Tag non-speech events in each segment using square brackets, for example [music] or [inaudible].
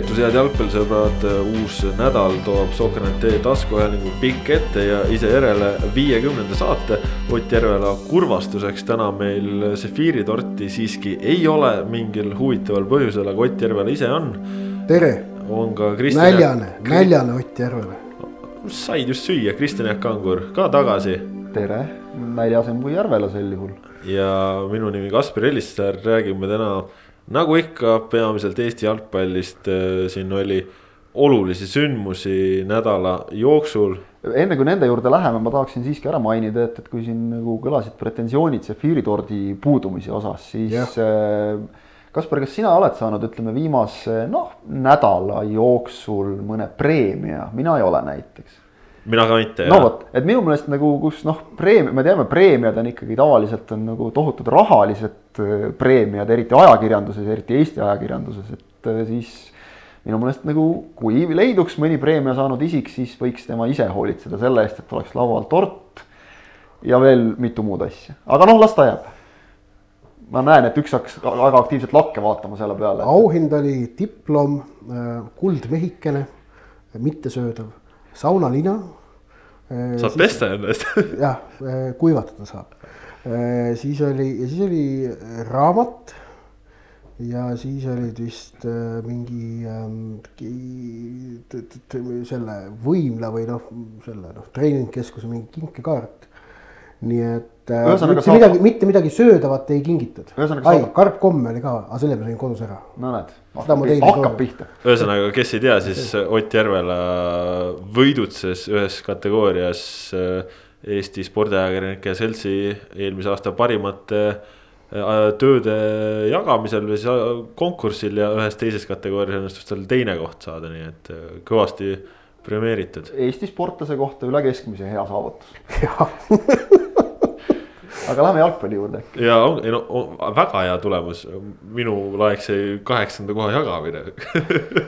tervitus, head jalgpallisõbrad, uus nädal toob Sokranete taskuhäälingu pikk ette ja ise järele viiekümnenda saate. Ott Järvela kurvastuseks täna meil sefiiritorti siiski ei ole mingil huvitaval põhjusel, aga Ott Järvela ise on. tere. on ka Kristjan. näljane, näljane Ott Järvela. said just süüa, Kristjan Jaak Kangur ka tagasi. tere, näljasem kui Järvela sel juhul. ja minu nimi Kaspar Ellissaar, räägime täna nagu ikka peamiselt Eesti jalgpallist, äh, siin oli olulisi sündmusi nädala jooksul. enne kui nende juurde läheme, ma tahaksin siiski ära mainida, et, et kui siin nagu kõlasid pretensioonid sefiiritordi puudumise osas, siis äh, Kaspar, kas sina oled saanud, ütleme viimase noh, nädala jooksul mõne preemia, mina ei ole näiteks mina ka mitte. no vot, et minu meelest nagu, kus noh, preemia, me teame, preemiad on ikkagi tavaliselt on nagu tohutud rahalised äh, preemiad, eriti ajakirjanduses, eriti Eesti ajakirjanduses, et äh, siis minu meelest nagu, kui leiduks mõni preemia saanud isik, siis võiks tema ise hoolitseda selle eest, et oleks laual tort ja veel mitu muud asja, aga noh, las ta jääb. ma näen, et üks hakkas väga aktiivselt lakke vaatama selle peale. auhind oli diplom, äh, kuldmehikene, mittesöödav saunalina. Äh, saab pesta ennast [laughs] jah, äh, kuivatada saab. Äh, siis oli ja siis oli raamat. ja siis olid vist mingi ähm, selle võimla või noh, selle noh, treeningkeskuse mingi kinkekaart nii et Ühesõnaga mitte saab... midagi, mitte midagi söödavat ei kingitud. ai saab..., karpkomm oli ka, aga selle ma sõin kodus ära. no näed, hakkab pihta. ühesõnaga, kes ei tea, siis Ott Järvela võidutses ühes kategoorias äh, Eesti Spordiajakirjanike Seltsi eelmise aasta parimate äh, tööde jagamisel või siis konkursil ja ühes teises kategoorias õnnestus tal teine koht saada, nii et kõvasti premeeritud. Eesti sportlase kohta üle keskmise hea saavutus. [laughs] aga lähme jalgpalli juurde. ja on, ei no on, väga hea tulemus, minu laekse kaheksanda koha jagamine.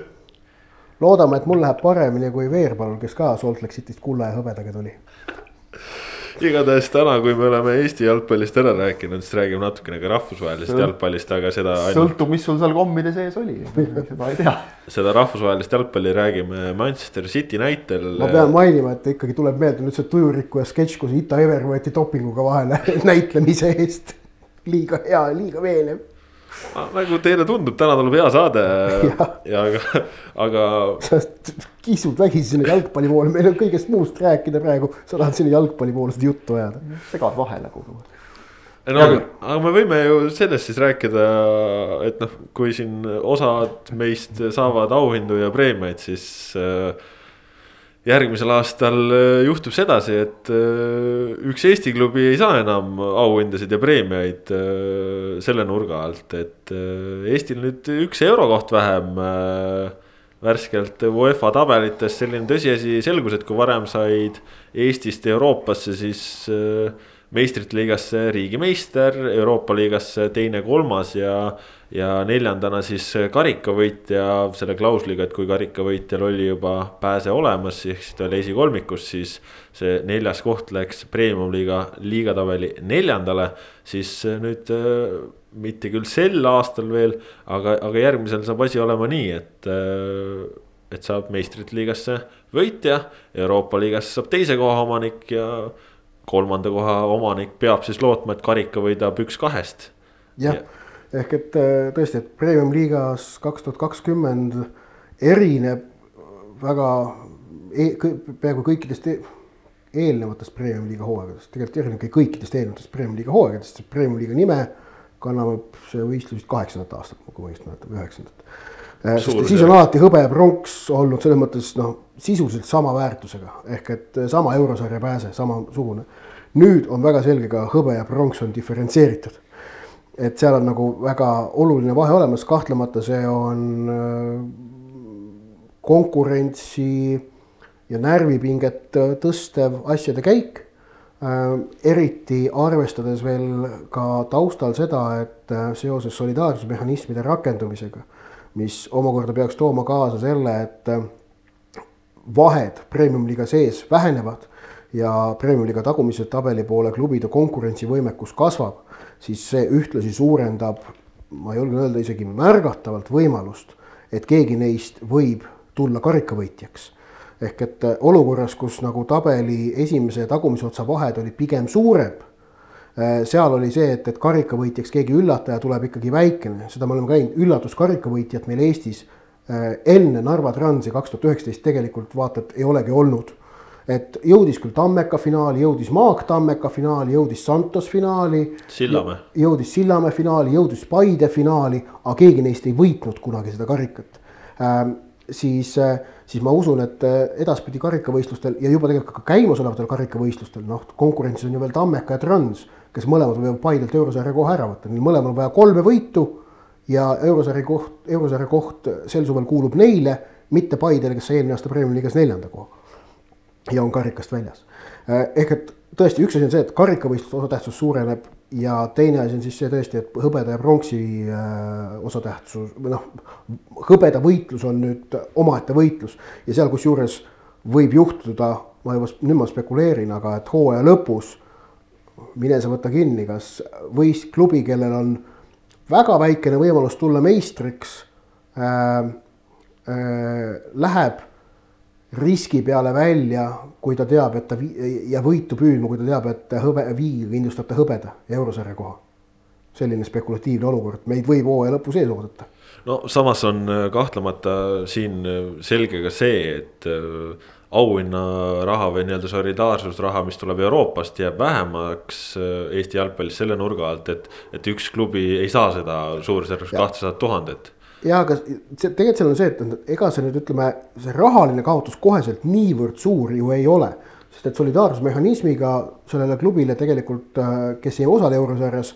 [laughs] Loodame, et mul läheb paremini kui Veerpalul, kes ka Salt Lake City'st kulla ja hõbedaga tuli igatahes täna, kui me oleme Eesti jalgpallist ära rääkinud, siis räägime natukene ka rahvusvahelisest jalgpallist, aga seda ainult.... sõltub, mis sul seal kommide sees oli, seda ei tea. seda rahvusvahelist jalgpalli räägime Manchester City näitel. ma pean mainima, et ikkagi tuleb meelde nüüd see tujurikkuja sketš, kus Ita Ever võeti dopinguga vahele [laughs] näitlemise eest. liiga hea, liiga veenev nagu teile tundub, täna tuleb hea saade ja, ja aga, aga. sa kisud vägisi sinna jalgpalli poole, meil on kõigest muust rääkida praegu, sa tahad sinna jalgpalli poole seda juttu ajada. segad vahele kogu aeg. no aga, aga me võime ju sellest siis rääkida, et noh, kui siin osad meist saavad auhindu ja preemiaid, siis äh, järgmisel aastal äh, juhtub sedasi, et äh, üks Eesti klubi ei saa enam auhindasid ja preemiaid äh, selle nurga alt, et Eestil nüüd üks eurokoht vähem. värskelt UEFA tabelites selline tõsiasi selgus, et kui varem said Eestist Euroopasse, siis meistrite liigasse riigimeister, Euroopa liigasse teine-kolmas ja ja neljandana siis karikavõitja selle klausliga, et kui karikavõitjal oli juba pääse olemas, ehk siis ta oli esikolmikus, siis see neljas koht läks premium-liiga liigatabeli neljandale, siis nüüd äh, mitte küll sel aastal veel, aga, aga järgmisel saab asi olema nii, et äh, et saab meistrite liigasse võitja, Euroopa liigasse saab teise koha omanik ja kolmanda koha omanik peab siis lootma, et karika võidab üks kahest. jah ja ehk et äh, tõesti, et premium-liigas kaks tuhat kakskümmend erineb väga e peaaegu kõikidest e eelnevatest premium-liiga hooaegadest, tegelikult erinebki kõikidest eelnevatest premium-liiga hooaegadest, sest premium-liiga nime kannab see võistlus vist kaheksandat aastat, kui ma õigesti mäletan, üheksandat. Äh, siis on alati hõbe ja pronks olnud selles mõttes noh, sisuliselt sama väärtusega ehk et sama eurosarja pääse, samasugune. nüüd on väga selge ka hõbe ja pronks on diferentseeritud et seal on nagu väga oluline vahe olemas, kahtlemata see on äh, konkurentsi ja närvipinget äh, tõstev asjade käik. Äh, eriti arvestades veel ka taustal seda, et seoses solidaarsusmehhanismide rakendumisega, mis omakorda peaks tooma kaasa selle, et vahed premium-liiga sees vähenevad ja premium-liiga tagumise tabeli poole klubide konkurentsivõimekus kasvab siis see ühtlasi suurendab, ma julgen öelda isegi märgatavalt võimalust, et keegi neist võib tulla karikavõitjaks. ehk et äh, olukorras, kus nagu tabeli esimese ja tagumise otsa vahed olid pigem suurem, äh, seal oli see, et, et karikavõitjaks keegi üllataja tuleb ikkagi väikene, seda me oleme käinud, üllatuskarikavõitjat meil Eestis enne Narva Transi kaks tuhat üheksateist tegelikult vaata, et ei olegi olnud et jõudis küll Tammeka finaali, jõudis Maak Tammeka finaali, jõudis Santos finaali. Sillamäe. jõudis Sillamäe finaali, jõudis Paide finaali, aga keegi neist ei võitnud kunagi seda karikat ähm,. siis, äh, siis ma usun, et äh, edaspidi karikavõistlustel ja juba tegelikult ka käimasolevatel karikavõistlustel, noh, konkurentsis on ju veel Tammeka ja Trans, kes mõlemad võivad Paidelt eurosarja koha ära võtta, neil mõlemal on vaja kolme võitu ja eurosarja koht, eurosarja koht sel suvel kuulub neile, mitte Paidele, kes sai eelmine aasta Premiumi liigas neljanda koha ja on karikast väljas. Äh, ehk et tõesti, üks asi on see, et karikavõistluste osatähtsus suureneb ja teine asi on siis see tõesti, et hõbeda ja pronksi äh, osatähtsus või noh, hõbeda võitlus on nüüd omaette võitlus ja seal kusjuures võib juhtuda, ma juba nüüd ma spekuleerin, aga et hooaja lõpus mine sa võta kinni, kas võis klubi, kellel on väga väikene võimalus tulla meistriks äh,, äh, läheb riski peale välja, kui ta teab, et ta ja võitu püüdma, kui ta teab, et hõbe, viigiga kindlustab ta hõbeda ja eurosarja koha. selline spekulatiivne olukord, meid võib hooaja lõpus ees oodata. no samas on äh, kahtlemata siin äh, selge ka see, et äh, auhinnaraha või nii-öelda solidaarsusraha, mis tuleb Euroopast, jääb vähemaks Eesti jalgpallis selle nurga alt, et, et üks klubi ei saa seda suurusjärgus kahtesadat tuhandet ja aga see tegelikult seal on see, et ega see nüüd ütleme, see rahaline kaotus koheselt niivõrd suur ju ei ole. sest et solidaarsusmehhanismiga sellele klubile tegelikult, äh, kes ei osale eurosarjas,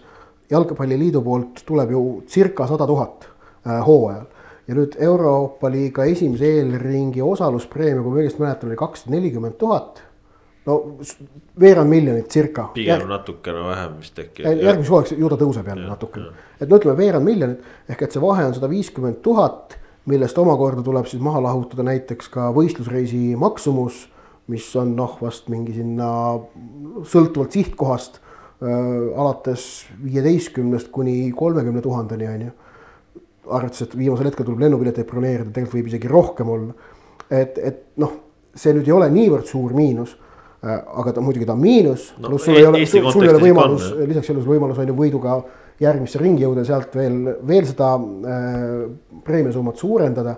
jalgpalliliidu poolt tuleb ju circa sada tuhat äh, hooajal. ja nüüd Euroopa liiga esimese eelringi osaluspreemia, kui ma õigesti mäletan, oli kakssada nelikümmend tuhat no veerand miljonit circa. pigem Järg... natukene vähem vist äkki. järgmiseks hooaegs ju ta tõuseb jälle natukene, et no ütleme veerand miljonit ehk et see vahe on sada viiskümmend tuhat, millest omakorda tuleb siis maha lahutada näiteks ka võistlusreisi maksumus, mis on noh, vast mingi sinna sõltuvalt sihtkohast äh, alates viieteistkümnest kuni kolmekümne tuhandeni on ju. arvates, et viimasel hetkel tuleb lennupileteid broneerida, tegelikult võib isegi rohkem olla. et, et noh, see nüüd ei ole niivõrd suur miinus aga ta muidugi ta on miinus no,, pluss sul ei ole, sul, sul ei ole võimalus, lisaks sellele võimalus on ju võiduga järgmisse ringi jõuda, sealt veel, veel seda äh, preemiasummat suurendada.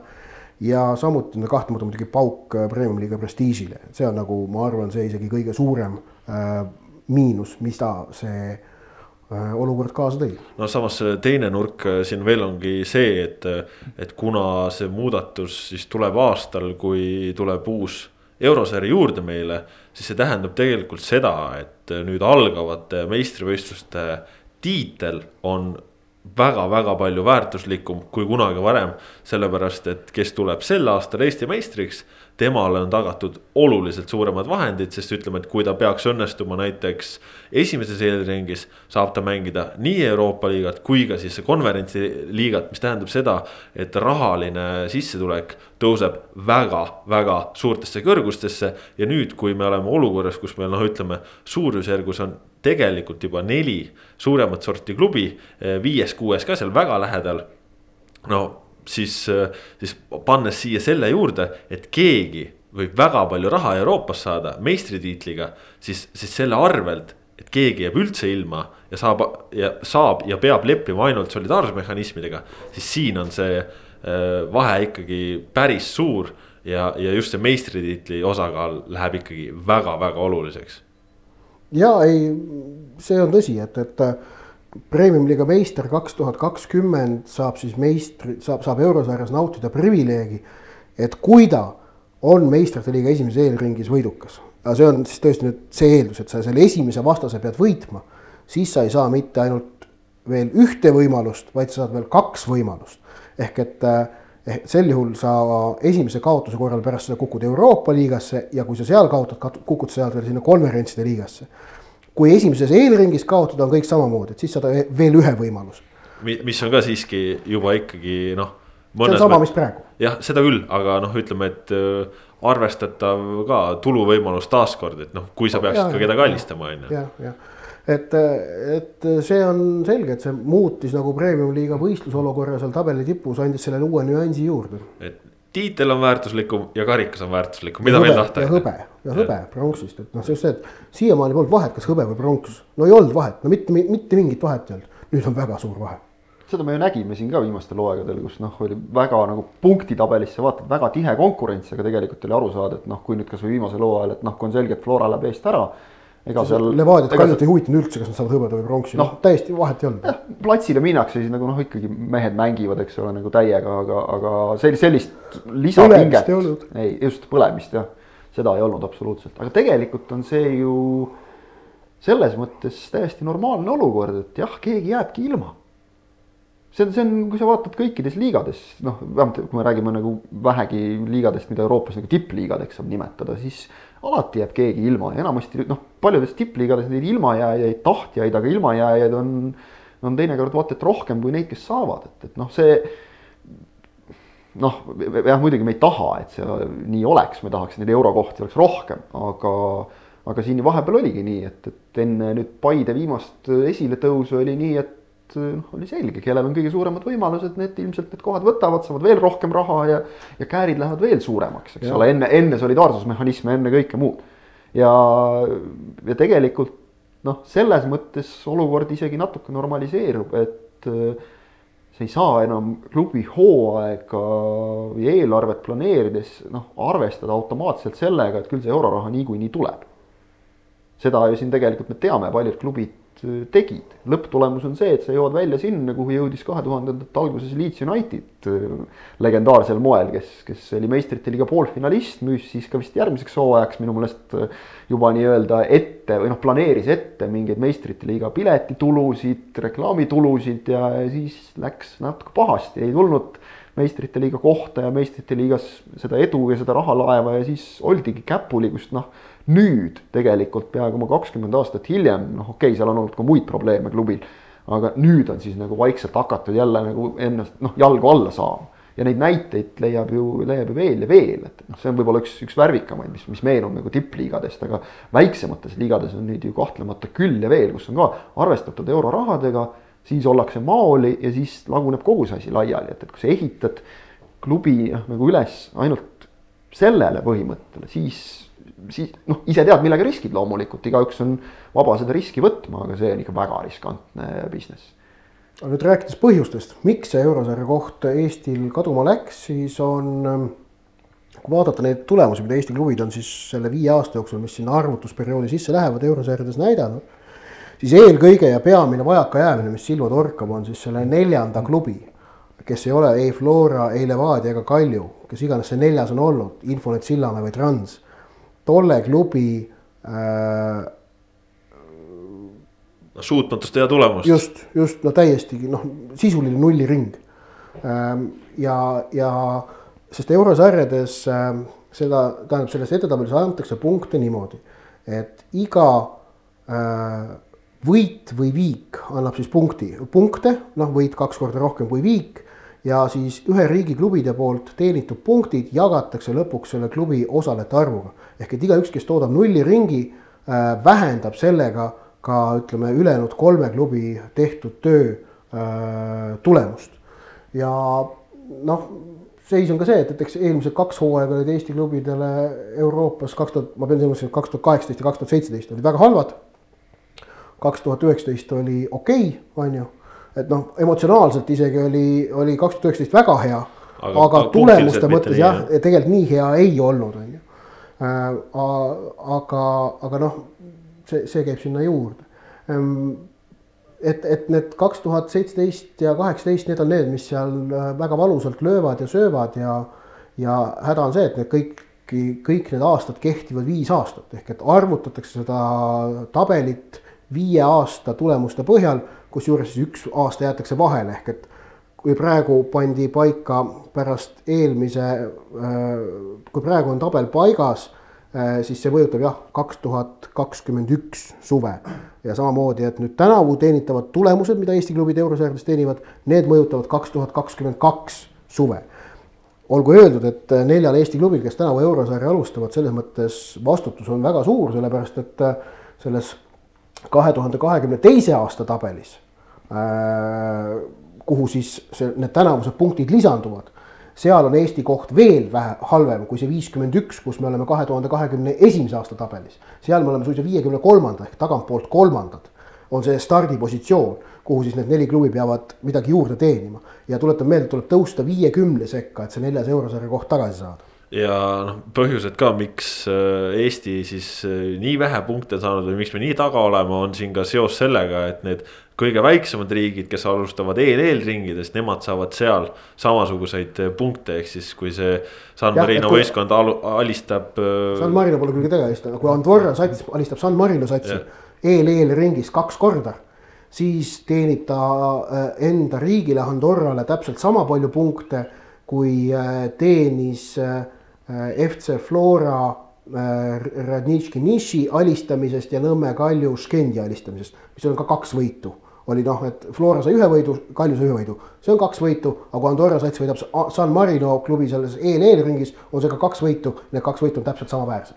ja samuti on ta kahtlemata muidugi pauk äh, premium-liiga prestiižile, see on nagu, ma arvan, see isegi kõige suurem äh, miinus, mida see äh, olukord kaasa tõi. no samas teine nurk äh, siin veel ongi see, et, et kuna see muudatus siis tuleb aastal, kui tuleb uus eurosarja juurde meile, siis see tähendab tegelikult seda, et nüüd algavate meistrivõistluste tiitel on väga-väga palju väärtuslikum kui kunagi varem. sellepärast, et kes tuleb sel aastal Eesti meistriks, temale on tagatud oluliselt suuremad vahendid, sest ütleme, et kui ta peaks õnnestuma näiteks esimeses eelringis, saab ta mängida nii Euroopa liigat kui ka siis konverentsiliigat, mis tähendab seda, et rahaline sissetulek tõuseb väga-väga suurtesse kõrgustesse. ja nüüd, kui me oleme olukorras, kus meil noh, ütleme suurusjärgus on tegelikult juba neli suuremat sorti klubi, viies-kuues ka seal väga lähedal. no siis, siis pannes siia selle juurde, et keegi võib väga palju raha Euroopas saada meistritiitliga, siis, siis selle arvelt, et keegi jääb üldse ilma ja saab ja saab ja peab leppima ainult solidaarsusmehhanismidega, siis siin on see äh, vahe ikkagi päris suur ja, ja just see meistritiitli osakaal läheb ikkagi väga-väga oluliseks. ja ei, see on tõsi, et, et Premium-liiga meister kaks tuhat kakskümmend saab siis meistri, saab, saab eurosarjas nautida privileegi, et kui ta on meistrite liiga esimeses eelringis võidukas, aga see on siis tõesti nüüd see eeldus, et sa selle esimese vastase pead võitma, siis sa ei saa mitte ainult veel ühte võimalust, vaid sa saad veel kaks võimalust. ehk et eh, sel juhul sa esimese kaotuse korral pärast seda kukud Euroopa liigasse ja kui sa seal kaotad, kukud sa sealt veel sinna konverentside liigasse kui esimeses eelringis kaotada, on kõik samamoodi, et siis saad veel ühe võimaluse. mis on ka siiski juba ikkagi noh. see on sama, mis praegu. jah, seda küll, aga noh, ütleme, et äh, arvestatav ka tuluvõimalus taaskord, et noh, kui sa peaksid ja, ka kedagi allistama, on ju. jah, jah, et, et see on selge, et see muutis nagu premium-liiga võistlusolukorra seal tabeli tipus, andis sellele uue nüansi juurde. et tiitel on väärtuslikum ja karikas on väärtuslikum, mida veel tahta. ja hõbe ja hõbe pronksist, et noh, see just see, et siiamaani polnud vahet, kas hõbe või pronks. no ei olnud vahet, no mitte, mitte mingit vahet ei olnud, nüüd on väga suur vahe seda me ju nägime siin ka viimastel hooaegadel, kus noh, oli väga nagu punktitabelisse vaatad, väga tihe konkurents, aga tegelikult oli aru saada, et noh, kui nüüd kasvõi viimasel hooajal, et noh, kui on selge, et Flora läheb eest ära ega seal. Levadiat Kaljut ei huvitanud üldse, kas nad saavad hõbeda või pronksi, noh täiesti vahet ei olnud. platsile minnakse siis nagu noh, ikkagi mehed mängivad, eks ole, nagu täiega, aga, aga sellist, sellist lisapinget. ei, just põlemist jah, seda ei olnud absoluutselt, aga tegelikult on see ju selles mõttes täiesti normaalne olukord, et jah, keegi jääbki ilma. See on, see on, kui sa vaatad kõikides liigades, noh, vähemalt kui me räägime nagu vähegi liigadest, mida Euroopas nagu tippliigadeks saab nimetada, siis alati jääb keegi ilma ja enamasti noh, paljudes tippliigades neid ilmajääjaid, tahtjaid, aga ilmajääjaid on, on teinekord vaata et rohkem kui neid, kes saavad, et, et noh, see noh, jah, muidugi me ei taha, et see nii oleks, me tahaks, neid eurokohti oleks rohkem, aga aga siin vahepeal oligi nii, et, et enne nüüd Paide viimast esiletõusu oli nii, et noh, oli selge, kellel on kõige suuremad võimalused, need ilmselt need kohad võtavad, saavad veel rohkem raha ja, ja käärid lähevad veel suuremaks, eks ja. ole, enne, enne solidaarsusmehhanisme, enne kõike muud. ja, ja tegelikult noh, selles mõttes olukord isegi natuke normaliseerub, et äh, sa ei saa enam klubi hooaega või eelarvet planeerides noh, arvestada automaatselt sellega, et küll see euroraha niikuinii tuleb. seda ju siin tegelikult me teame, paljud klubid tegid. lõpptulemus on see, et sa jõuad välja sinna, kuhu jõudis kahe tuhandendate alguses Leeds United äh, legendaarsel moel, kes, kes oli meistrite liiga poolfinalist, müüs siis ka vist järgmiseks hooajaks minu meelest äh, juba nii-öelda ette või noh, planeeris ette mingeid meistrite liiga piletitulusid, reklaamitulusid ja siis läks natuke pahasti, ei tulnud meistrite liiga kohta ja meistrite liigas seda edu ja seda rahalaeva ja siis oldigi käpuli, kust noh nüüd tegelikult peaaegu oma kakskümmend aastat hiljem, noh, okei okay,, seal on olnud ka muid probleeme klubil. aga nüüd on siis nagu vaikselt hakatud jälle nagu ennast noh, jalgu alla saama. ja neid näiteid leiab ju, leiab ju veel ja veel, et noh, see on võib-olla üks, üks värvikamaid, mis, mis meenub nagu tippliigadest, aga väiksemates liigades on neid ju kahtlemata küll ja veel, kus on ka arvestatud eurorahadega, siis ollakse maoli ja siis laguneb kogu see asi laiali, et, et kui sa ehitad klubi noh, nagu üles ainult sellele põhimõttele, siis siis noh, ise tead, millega riskid loomulikult, igaüks on vaba seda riski võtma, aga see on ikka väga riskantne business. aga nüüd rääkides põhjustest, miks see eurosarja koht Eestil kaduma läks, siis on, ähm, kui vaadata neid tulemusi, mida Eesti klubid on siis selle viie aasta jooksul, mis sinna arvutusperioodi sisse lähevad, eurosarjades näidanud, siis eelkõige ja peamine vajakajäämine, mis silma torkab, on siis selle neljanda klubi, kes ei ole ei Flora, ei Levadia ega Kalju, kes iganes see neljas on olnud, Infonet, Sillamäe või Trans tolle klubi äh,. no suutmatust teha tulemust. just, just no täiesti noh, sisuline nulliring ähm,. ja, ja sest eurosarjades äh, seda, tähendab selles edetabelis antakse punkte niimoodi, et iga äh, võit või viik annab siis punkti, punkte, noh, võit kaks korda rohkem kui viik ja siis ühe riigi klubide poolt teenitud punktid jagatakse lõpuks selle klubi osalejate arvuga. ehk et igaüks, kes toodab nulliringi äh,, vähendab sellega ka ütleme, ülejäänud kolme klubi tehtud töö äh, tulemust. ja noh, seis on ka see, et, et eks eelmised kaks hooaega olid Eesti klubidele Euroopas kaks tuhat, ma pean silmas, kaks tuhat kaheksateist ja kaks tuhat seitseteist olid väga halvad. kaks tuhat üheksateist oli okei okay,, on ju et noh, emotsionaalselt isegi oli, oli kaks tuhat üheksateist väga hea. aga, aga tulemuste mõttes jah, tegelikult nii hea ei olnud, on ju. Äh, aga, aga noh, see, see käib sinna juurde. Ehm, et, et need kaks tuhat seitseteist ja kaheksateist, need on need, mis seal äh, väga valusalt löövad ja söövad ja, ja häda on see, et need kõik kõik need aastad kehtivad viis aastat ehk et arvutatakse seda tabelit viie aasta tulemuste põhjal kusjuures üks aasta jäetakse vahele, ehk et kui praegu pandi paika pärast eelmise, äh, kui praegu on tabel paigas, äh, siis see mõjutab jah, kaks tuhat kakskümmend üks suve. ja samamoodi, et nüüd tänavu teenitavad tulemused, mida Eesti klubid eurosarjades teenivad, need mõjutavad kaks tuhat kakskümmend kaks suve. olgu öeldud, et neljal Eesti klubil, kes tänavu eurosarja alustavad, selles mõttes vastutus on väga suur, sellepärast et äh, selles kahe tuhande kahekümne teise aasta tabelis äh,, kuhu siis see, need tänavused punktid lisanduvad seal on Eesti koht veel vähe halvem kui see viiskümmend üks, kus me oleme kahe tuhande kahekümne esimese aasta tabelis. seal me oleme suisa viiekümne kolmanda ehk tagantpoolt kolmandad on see stardipositsioon, kuhu siis need neli klubi peavad midagi juurde teenima. ja tuletan meelde, tuleb tõusta viiekümne sekka, et see neljas eurosarja koht tagasi saada ja noh, põhjused ka, miks äh, Eesti siis äh, nii vähe punkte saanud või miks me nii taga oleme, on siin ka seos sellega, et need kõige väiksemad riigid, kes alustavad EL-ringidest, nemad saavad seal samasuguseid äh, punkte, ehk siis kui see San Marino kui... võistkond alu, alistab. San Marino pole küll tegemist, aga kui Andorra sats alistab San Marino satsi EL-ringis kaks korda siis teenib ta enda riigile, Andorrale täpselt sama palju punkte, kui teenis Äh, FC Flora äh, Radnitški niši alistamisest ja Nõmme Kalju Škendi alistamisest, mis on ka kaks võitu. oli noh, et Flora sai ühe võidu, Kalju sai ühe võidu, see on kaks võitu, aga kui Andorra sats võidab San Marino klubi selles EL-EL ringis, on see ka kaks võitu, need kaks võitu on täpselt samaväärsed.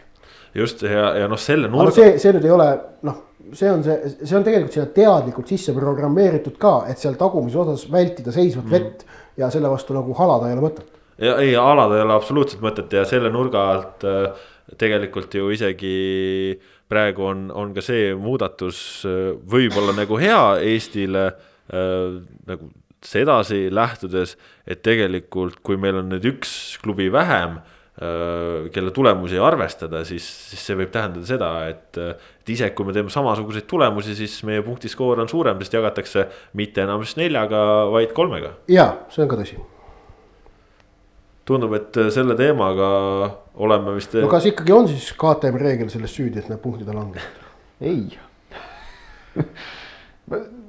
just ja, ja noh, selle nurga. see, see nüüd ei ole noh, see on see, see on tegelikult sinna teadlikult sisse programmeeritud ka, et seal tagumises osas vältida seisvat mm. vett ja selle vastu nagu halada ei ole mõtet ja ei, alad ei ole absoluutselt mõtet ja selle nurga alt äh, tegelikult ju isegi praegu on, on ka see muudatus äh, võib-olla nagu hea Eestile äh, nagu sedasi lähtudes, et tegelikult, kui meil on nüüd üks klubi vähem äh,, kelle tulemusi arvestada, siis, siis see võib tähendada seda, et, et isegi kui me teeme samasuguseid tulemusi, siis meie punktiskoor on suurem, sest jagatakse mitte enam siis neljaga, vaid kolmega. ja see on ka tõsi tundub, et selle teemaga oleme vist. no kas ikkagi on siis KTM reegel selles süüdi, et need punktid on langenud? ei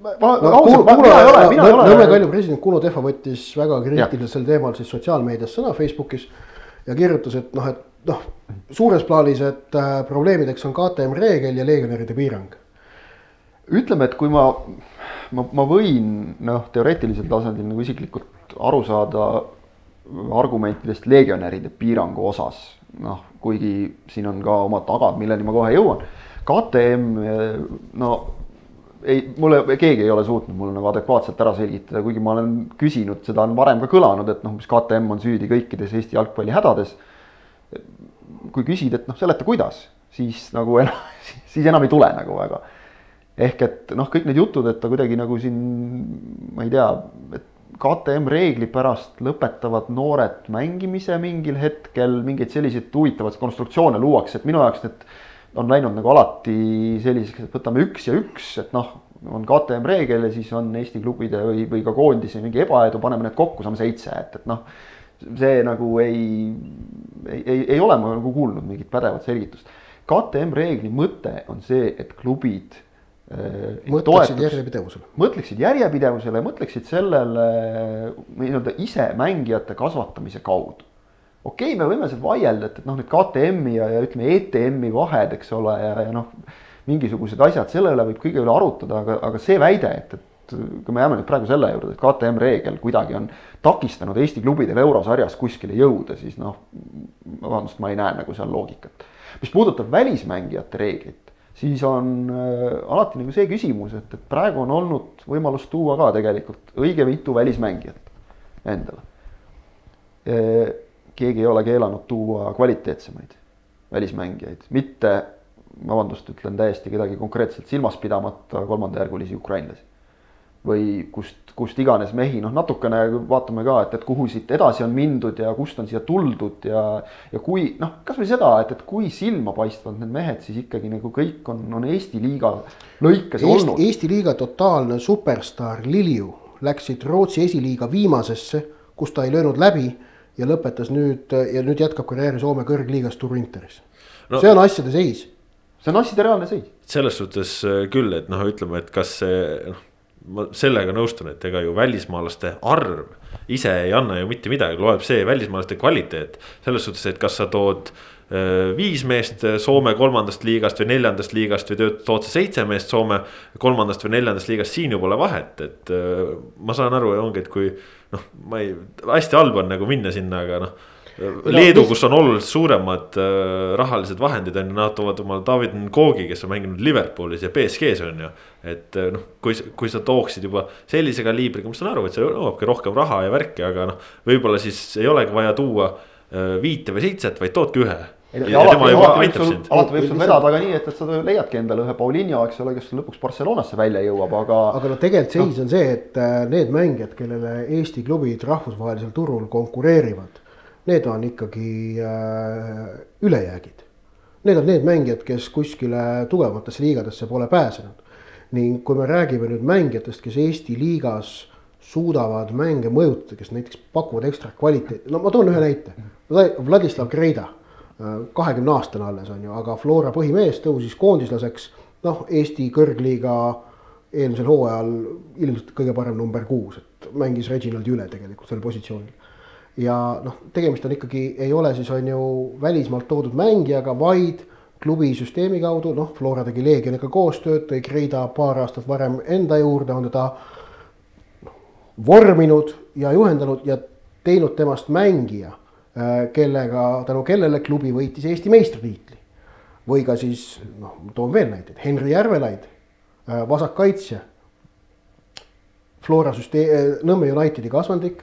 Nõmme Kalju president Kuno Tehva võttis väga kriitiliselt sel teemal siis sotsiaalmeedias sõna Facebookis. ja kirjutas, et noh, et noh, suures plaanis, et äh, probleemideks on KTM reegel ja legionäride piirang. ütleme, et kui ma, ma, ma võin noh, teoreetilisel tasandil nagu isiklikult aru saada argumentidest legionäride piirangu osas, noh, kuigi siin on ka omad tagad, milleni ma kohe jõuan. KTM, no ei, mulle keegi ei ole suutnud mulle nagu adekvaatselt ära selgitada, kuigi ma olen küsinud, seda on varem ka kõlanud, et noh, mis KTM on süüdi kõikides Eesti jalgpalli hädades. kui küsid, et noh, seleta kuidas, siis nagu enam, [laughs] siis enam ei tule nagu väga. ehk et noh, kõik need jutud, et ta kuidagi nagu siin, ma ei tea, et KTM reegli pärast lõpetavad noored mängimise mingil hetkel, mingeid selliseid huvitavaid konstruktsioone luuakse, et minu jaoks need on läinud nagu alati selliseks, et võtame üks ja üks, et noh, on KTM reegel ja siis on Eesti klubide või, või ka koondise mingi ebaedu, paneme need kokku, saame seitse, et, et noh. see nagu ei, ei, ei, ei ole ma nagu kuulnud mingit pädevat selgitust. KTM reegli mõte on see, et klubid mõtleksid järjepidevusele. mõtleksid järjepidevusele ja mõtleksid sellele nii-öelda ise mängijate kasvatamise kaudu. okei okay,, me võime seal vaielda, et, et noh, need KTM-i ja, ja ütleme, ETM-i vahed, eks ole, ja, ja noh, mingisugused asjad, selle üle võib kõige üle arutada, aga, aga see väide, et, et kui me jääme nüüd praegu selle juurde, et KTM reegel kuidagi on takistanud Eesti klubidel eurosarjas kuskile jõuda, siis noh, vabandust, ma ei näe nagu seal loogikat. mis puudutab välismängijate reeglit, siis on äh, alati nagu see küsimus, et, et praegu on olnud võimalus tuua ka tegelikult õige mitu välismängijat endale. keegi ei ole keelanud tuua kvaliteetsemaid välismängijaid, mitte, vabandust, ütlen täiesti kedagi konkreetselt silmas pidamata kolmandajärgulisi ukrainlasi või kust, kust iganes mehi, noh, natukene vaatame ka, et, et kuhu siit edasi on mindud ja kust on siia tuldud ja. ja kui noh, kasvõi seda, et, et kui silmapaistvad need mehed siis ikkagi nagu kõik on, on Eesti liiga lõikes Eesti, olnud. Eesti liiga totaalne superstaar Lilju läksid Rootsi esiliiga viimasesse, kus ta ei löönud läbi ja lõpetas nüüd ja nüüd jätkab karjääri Soome kõrgliigas Turku Interis no,. see on asjade seis. see on asjade reaalne seis. selles suhtes äh, küll, et noh, ütleme, et kas see noh ma sellega nõustun, et ega ju välismaalaste arv ise ei anna ju mitte midagi, loeb see välismaalaste kvaliteet. selles suhtes, et kas sa tood äh, viis meest Soome kolmandast liigast või neljandast liigast või tood sa seitse meest Soome kolmandast või neljandast liigast, siin ju pole vahet, et äh, ma saan aru, ongi, et kui noh, ma ei, hästi halb on nagu minna sinna, aga noh Leedu, kus on oluliselt suuremad äh, rahalised vahendid on ju, nad toovad omale David Nkogi, kes on mänginud Liverpoolis ja BSG-s on ju. et äh, noh, kui, kui sa tooksid juba sellise kaliibriga, ma saan aru, et see nõuabki rohkem raha ja värki, aga noh. võib-olla siis ei olegi vaja tuua äh, viite või seitset, vaid toodki ühe. Ja alati, alati võib sul, alati võib sul vedada ka nii, et, et sa leiadki endale ühe Paulinho, eks ole, kes lõpuks Barcelonasse välja jõuab, aga. aga no tegelikult seis no. on see, et need mängijad, kellele Eesti klubid rahvusvahelisel turul konkureerivad need on ikkagi äh, ülejäägid. Need on need mängijad, kes kuskile tugevamatesse liigadesse pole pääsenud. ning kui me räägime nüüd mängijatest, kes Eesti liigas suudavad mänge mõjutada, kes näiteks pakuvad ekstra kvaliteeti, no ma toon ühe näite. Vladislav Greida, äh, kahekümne aastane alles on ju, aga Flora põhimees tõusis koondislaseks. noh, Eesti kõrgliiga eelmisel hooajal ilmselt kõige parem number kuus, et mängis Reginaldi üle tegelikult sel positsioonil ja noh, tegemist on ikkagi, ei ole siis on ju välismaalt toodud mängijaga, vaid klubi süsteemi kaudu, noh, Flora tegi Leegioniga koostööd, tõi Kreida paar aastat varem enda juurde, on teda vorminud ja juhendanud ja teinud temast mängija, äh, kellega, tänu kellele klubi võitis Eesti meistritiitli. või ka siis noh, toon veel näiteid, Henri Järvelaid, äh, vasakkaitsja. Flora süsteem, äh, Nõmme Unitedi kasvandik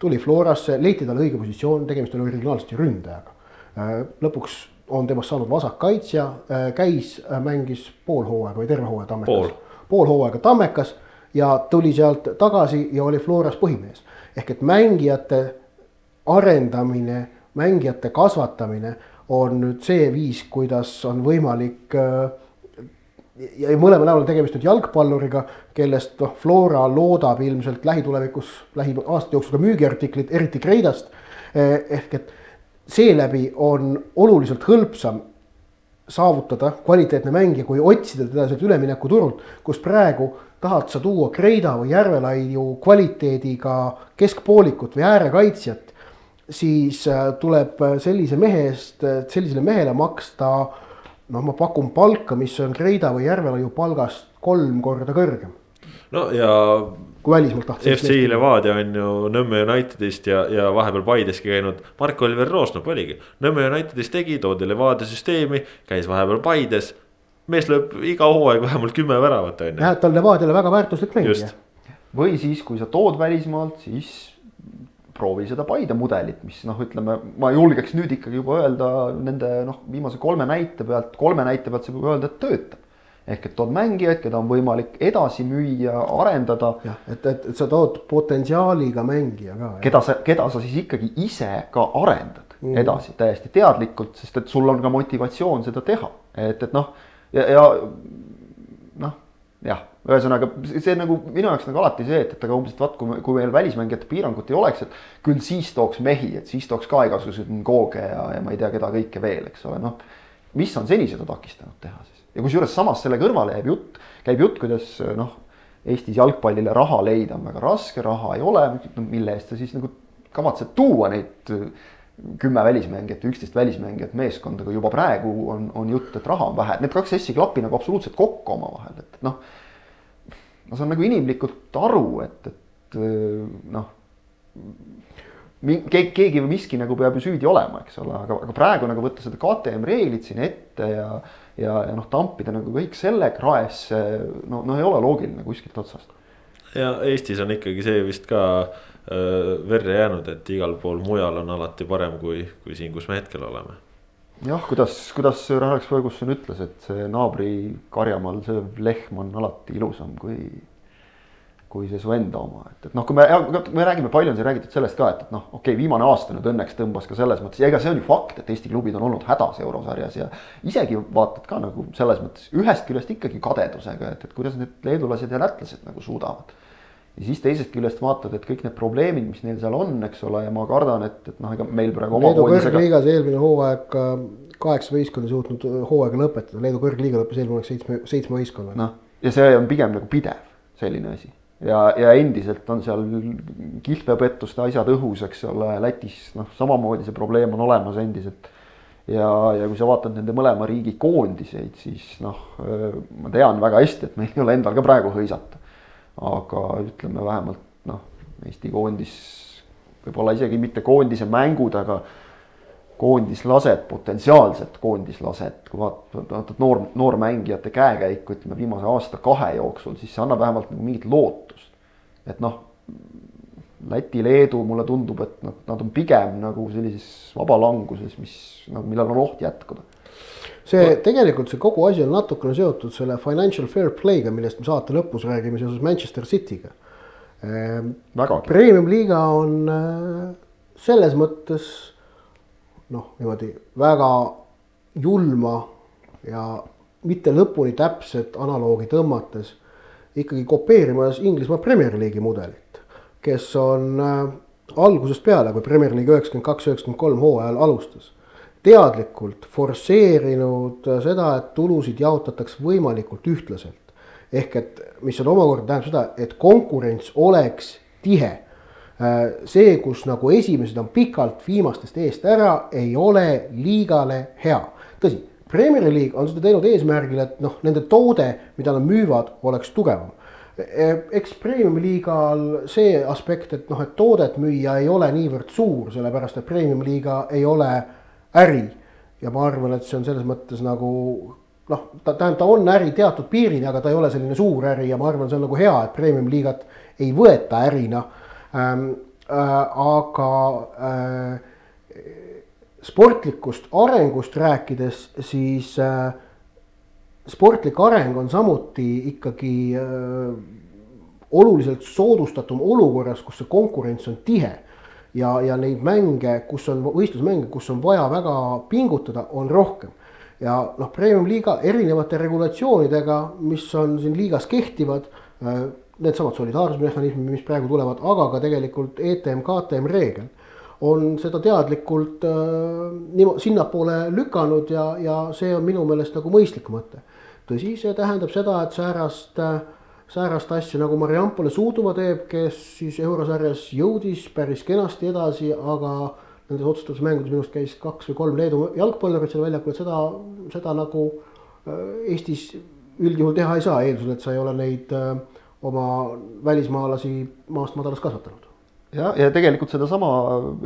tuli Florasse, leiti talle õige positsioon, tegemist oli originaalselt ju ründajaga. Äh, lõpuks on temast saanud vasakkaitsja, äh, käis, äh, mängis pool hooaega või terve hooaja Tammekas. pool hooaega Tammekas ja tuli sealt tagasi ja oli Floras põhimees. ehk et mängijate arendamine, mängijate kasvatamine on nüüd see viis, kuidas on võimalik äh, ja mõlemal näol on tegemist nüüd jalgpalluriga, kellest noh, Flora loodab ilmselt lähitulevikus, lähiaastate jooksul ka müügiartiklit, eriti Kreidast. Eh, ehk et seeläbi on oluliselt hõlpsam saavutada kvaliteetne mängija, kui otsida teda sealt üleminekuturult, kus praegu tahad sa tuua Kreida või Järvelaiu kvaliteediga keskpoolikut või äärekaitsjat, siis eh, tuleb sellise mehe eest, sellisele mehele maksta noh, ma pakun palka, mis on Kreida või Järvelaiu palgast kolm korda kõrgem. no ja. kui välismaalt tahtsid. FC Levadia on ju Nõmme Unitedist ja, ja vahepeal Paideski käinud. Mark-Oliver Roosnop oligi, Nõmme Unitedist tegi, toodi Levadia süsteemi, käis vahepeal Paides. mees lööb iga hooaeg vähemalt kümme väravat on ju. jah, et ta on Levadiale väga väärtuslik mängija. või siis, kui sa tood välismaalt, siis proovi seda Paide mudelit, mis noh, ütleme, ma julgeks nüüd ikkagi juba öelda nende noh, viimase kolme näite pealt, kolme näite pealt saab juba öelda, et töötab. ehk et tood mängijaid, keda on võimalik edasi müüa, arendada. jah, et, et, et sa tood potentsiaaliga mängija ka. keda sa, keda sa siis ikkagi ise ka arendad mm. edasi täiesti teadlikult, sest et sul on ka motivatsioon seda teha, et, et noh, ja, ja noh, jah ühesõnaga see nagu minu jaoks nagu alati see, et, et aga umbes, et vaat kui, kui meil välismängijate piirangut ei oleks, et küll siis tooks mehi, et siis tooks ka igasuguseid Ngooge ja, ja ma ei tea, keda kõike veel, eks ole, noh. mis on seni seda takistanud teha siis ja kusjuures samas selle kõrvale jääb jutt, käib jutt, kuidas noh, Eestis jalgpallile raha leida on väga raske, raha ei ole, mille eest sa siis nagu kavatsed tuua neid kümme välismängijat, üksteist välismängijat meeskonda, kui juba praegu on, on jutt, et raha on vähe, need kaks asja ei klapi nagu absoluutselt kokku omavahel, et noh ma saan nagu inimlikult aru, et, et äh, noh. keegi, keegi või miski nagu peab ju süüdi olema, eks ole, aga, aga praegu nagu võtta seda KTM reeglit siin ette ja. ja, ja noh, tampida nagu kõik selle kraesse, no, no ei ole loogiline kuskilt otsast. ja Eestis on ikkagi see vist ka äh, verre jäänud, et igal pool mujal on alati parem kui, kui siin, kus me hetkel oleme jah, kuidas, kuidas Alex Ferguson ütles, et see naabri karjamaal sööv lehm on alati ilusam kui, kui see su enda oma, et, et noh, kui me, me räägime, palju on siin räägitud sellest ka, et, et noh, okei okay,, viimane aasta nüüd õnneks tõmbas ka selles mõttes ja ega see on ju fakt, et Eesti klubid on olnud hädas eurosarjas ja isegi vaatad ka nagu selles mõttes ühest küljest ikkagi kadedusega, et, et kuidas need leedulased ja lätlased nagu suudavad ja siis teisest küljest vaatad, et kõik need probleemid, mis neil seal on, eks ole, ja ma kardan, et, et noh, ega meil praegu. Leedu kõrgliigas eelmine hooaeg kaheksa võistkonda suutnud hooaega lõpetada, Leedu kõrgliiga lõppes eelmine aeg seitsme, seitsme võistkonnaga. noh, ja see on pigem nagu pidev selline asi ja, ja endiselt on seal kihlveopettuste asjad õhus, eks ole, Lätis noh, samamoodi see probleem on olemas endiselt. ja, ja kui sa vaatad nende mõlema riigi koondiseid, siis noh, ma tean väga hästi, et meil ei ole endal ka praegu hõisata aga ütleme vähemalt noh, Eesti koondis võib-olla isegi mitte koondise mängud, aga koondislaset, potentsiaalset koondislaset, kui vaatad, vaatad noor, noormängijate käekäiku, ütleme viimase aasta-kahe jooksul, siis see annab vähemalt nagu mingit lootust. et noh, Läti, Leedu, mulle tundub, et nad, nad on pigem nagu sellises vabalanguses, mis nagu, millal on oht jätkuda see tegelikult see kogu asi on natukene seotud selle financial fair play'ga, millest me saate lõpus räägime seoses Manchester City'ga. vägagi. Premium liiga on äh, selles mõttes noh, niimoodi väga julma ja mitte lõpuni täpset analoogi tõmmates ikkagi kopeerimas Inglismaa Premier League'i mudelit, kes on äh, algusest peale, kui Premier League üheksakümmend kaks, üheksakümmend kolm hooajal alustas teadlikult forsseerinud seda, et tulusid jaotataks võimalikult ühtlaselt. ehk et, mis on omakorda tähendab seda, et konkurents oleks tihe. see, kus nagu esimesed on pikalt viimastest eest ära, ei ole liigale hea. tõsi, Premier League on seda teinud eesmärgil, et noh, nende toode, mida nad müüvad, oleks tugevam eks premium liigal see aspekt, et noh, et toodet müüa ei ole niivõrd suur, sellepärast et premium liiga ei ole äri. ja ma arvan, et see on selles mõttes nagu noh, ta tähendab, ta on äri teatud piirini, aga ta ei ole selline suur äri ja ma arvan, see on nagu hea, et premium-liigat ei võeta ärina ähm,. Äh, aga äh, sportlikust arengust rääkides, siis äh, sportlik areng on samuti ikkagi äh, oluliselt soodustatum olukorras, kus see konkurents on tihe ja, ja neid mänge, kus on võistlusmänge, kus on vaja väga pingutada, on rohkem. ja noh, premium-liiga erinevate regulatsioonidega, mis on siin liigas kehtivad, äh, needsamad solidaarsusmehhanismid, mis praegu tulevad, aga ka tegelikult ETM, KTM reegel on seda teadlikult äh, niimoodi sinnapoole lükanud ja, ja see on minu meelest nagu mõistlik mõte. tõsi, see tähendab seda, et säärast äh, säärast asja nagu Mariampole Suuduva teeb, kes siis eurosarjas jõudis päris kenasti edasi, aga nendes otsustatud mängudes minu arust käis kaks või kolm Leedu jalgpallurit seal väljakul, et seda, seda nagu äh, Eestis üldjuhul teha ei saa, eeldusel, et sa ei ole neid äh, oma välismaalasi maast madalast kasvatanud. ja, ja tegelikult sedasama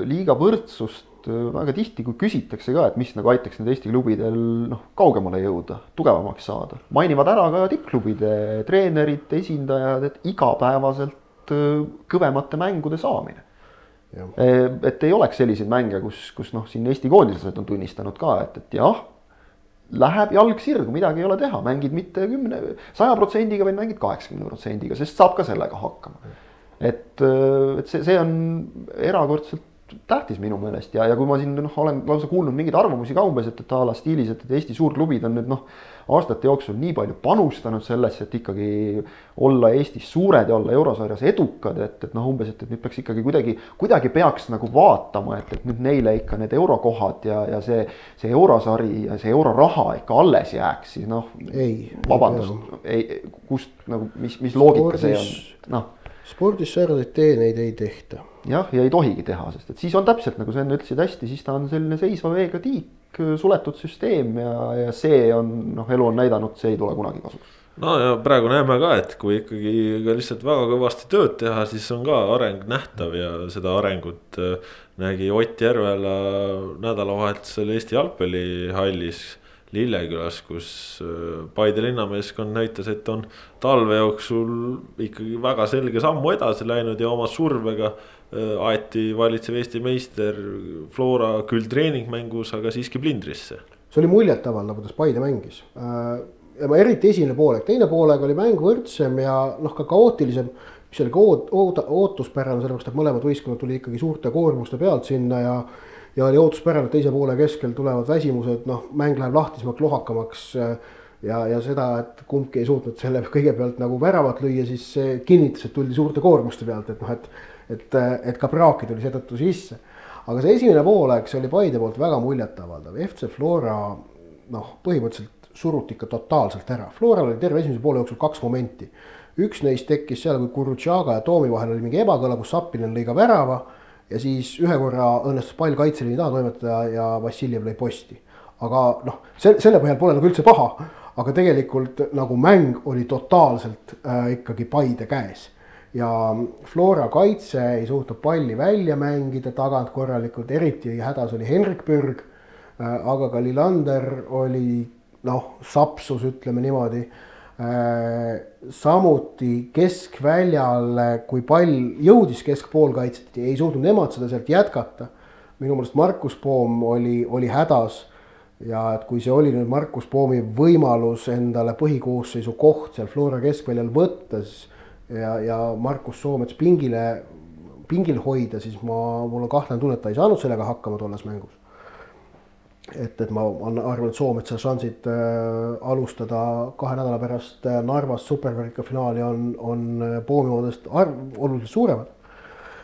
liiga võrdsust Äh, väga tihti, kui küsitakse ka, et mis nagu aitaks nüüd Eesti klubidel noh, kaugemale jõuda, tugevamaks saada, mainivad ära ka tippklubide treenerid, esindajad, et igapäevaselt äh, kõvemate mängude saamine. Äh, et ei oleks selliseid mänge, kus, kus noh, siin Eesti koondislased on tunnistanud ka, et, et jah, läheb jalg sirgu, midagi ei ole teha, mängid mitte kümne, saja protsendiga, vaid mängid kaheksakümne protsendiga, sest saab ka sellega hakkama. et, et see, see on erakordselt tähtis minu meelest ja, ja kui ma siin noh, olen lausa kuulnud mingeid arvamusi ka umbes, et, et a la stiilis, et, et Eesti suurklubid on nüüd noh, aastate jooksul nii palju panustanud sellesse, et ikkagi olla Eestis suured ja olla eurosarjas edukad, et, et noh, umbes, et, et nüüd peaks ikkagi kuidagi, kuidagi peaks nagu vaatama, et, et nüüd neile ikka need eurokohad ja, ja see, see eurosari ja see euroraha ikka alles jääks, siis noh. vabandust, ei, kust nagu, mis, mis loogika see on, noh spordis säärseid teeneid ei tehta. Jah, ja ei tohigi teha, sest et siis on täpselt nagu sa enne ütlesid hästi, siis ta on selline seisva veega tiik, suletud süsteem ja, ja see on noh, elu on näidanud, see ei tule kunagi kasuks. No ja praegu näeme ka, et kui ikkagi ka lihtsalt väga kõvasti tööd teha, siis on ka areng nähtav ja seda arengut äh, nägi Ott Järvela nädalavahetusel Eesti jalgpallihallis Lillekülas, kus äh, Paide linnameeskond näitas, et on talve jooksul ikkagi väga selge sammu edasi läinud ja oma survega aeti valitsev Eesti meister Flora küll treeningmängus, aga siiski plindrisse. see oli muljetavaldav, kuidas Paide mängis äh, ja ma eriti esimene poolek, teine poolek oli mäng võrdsem ja noh, ka kaootilisem. mis oli ka oot-, oot-, ootuspärane, sellepärast et mõlemad võistkonnad tulid ikkagi suurte koormuste pealt sinna ja ja oli ootuspärane, et teise poole keskel tulevad väsimused, noh, mäng läheb lahtisemaks, lohakamaks. ja, ja seda, et kumbki ei suutnud selle kõigepealt nagu väravat lüüa, siis see kinnitas, et tuldi suurte koormuste pealt, et noh, et. Et, et ka praaki tuli seetõttu sisse. aga see esimene poolaeg, see oli Paide poolt väga muljetavaldav, FC Flora noh, põhimõtteliselt suruti ikka totaalselt ära, Floral oli terve esimese poole jooksul kaks momenti. üks neist tekkis seal, kui Kurutšaga ja Toomi vahel oli mingi ebakõla, kus Sapinen lõi ka värava ja siis ühe korra õnnestus pall kaitseliini taha toimetada ja Vassiljev lõi posti. aga noh, selle, selle põhjal pole nagu üldse paha, aga tegelikult nagu mäng oli totaalselt äh, ikkagi Paide käes. Ja Flora kaitse ei suutnud palli välja mängida tagant korralikult, eriti hädas oli Henrik Pürg. aga ka Lillander oli noh, sapsus, ütleme niimoodi samuti keskväljale, kui pall jõudis keskpoolkaitset, ei suutnud nemad seda sealt jätkata. minu meelest Markus Poom oli, oli hädas ja et kui see oli nüüd Markus Poomi võimalus endale põhikoosseisu koht seal Flora keskväljal võtta, siis ja, ja Markus Soomets pingile, pingil hoida, siis ma, mul on kahtlane tunne, et ta ei saanud sellega hakkama tolles mängus. et, et ma arvan, et Soometsa šansid äh, alustada kahe nädala pärast äh, Narvas superkarika finaali on, on äh, Poomi omadest arv, oluliselt suuremad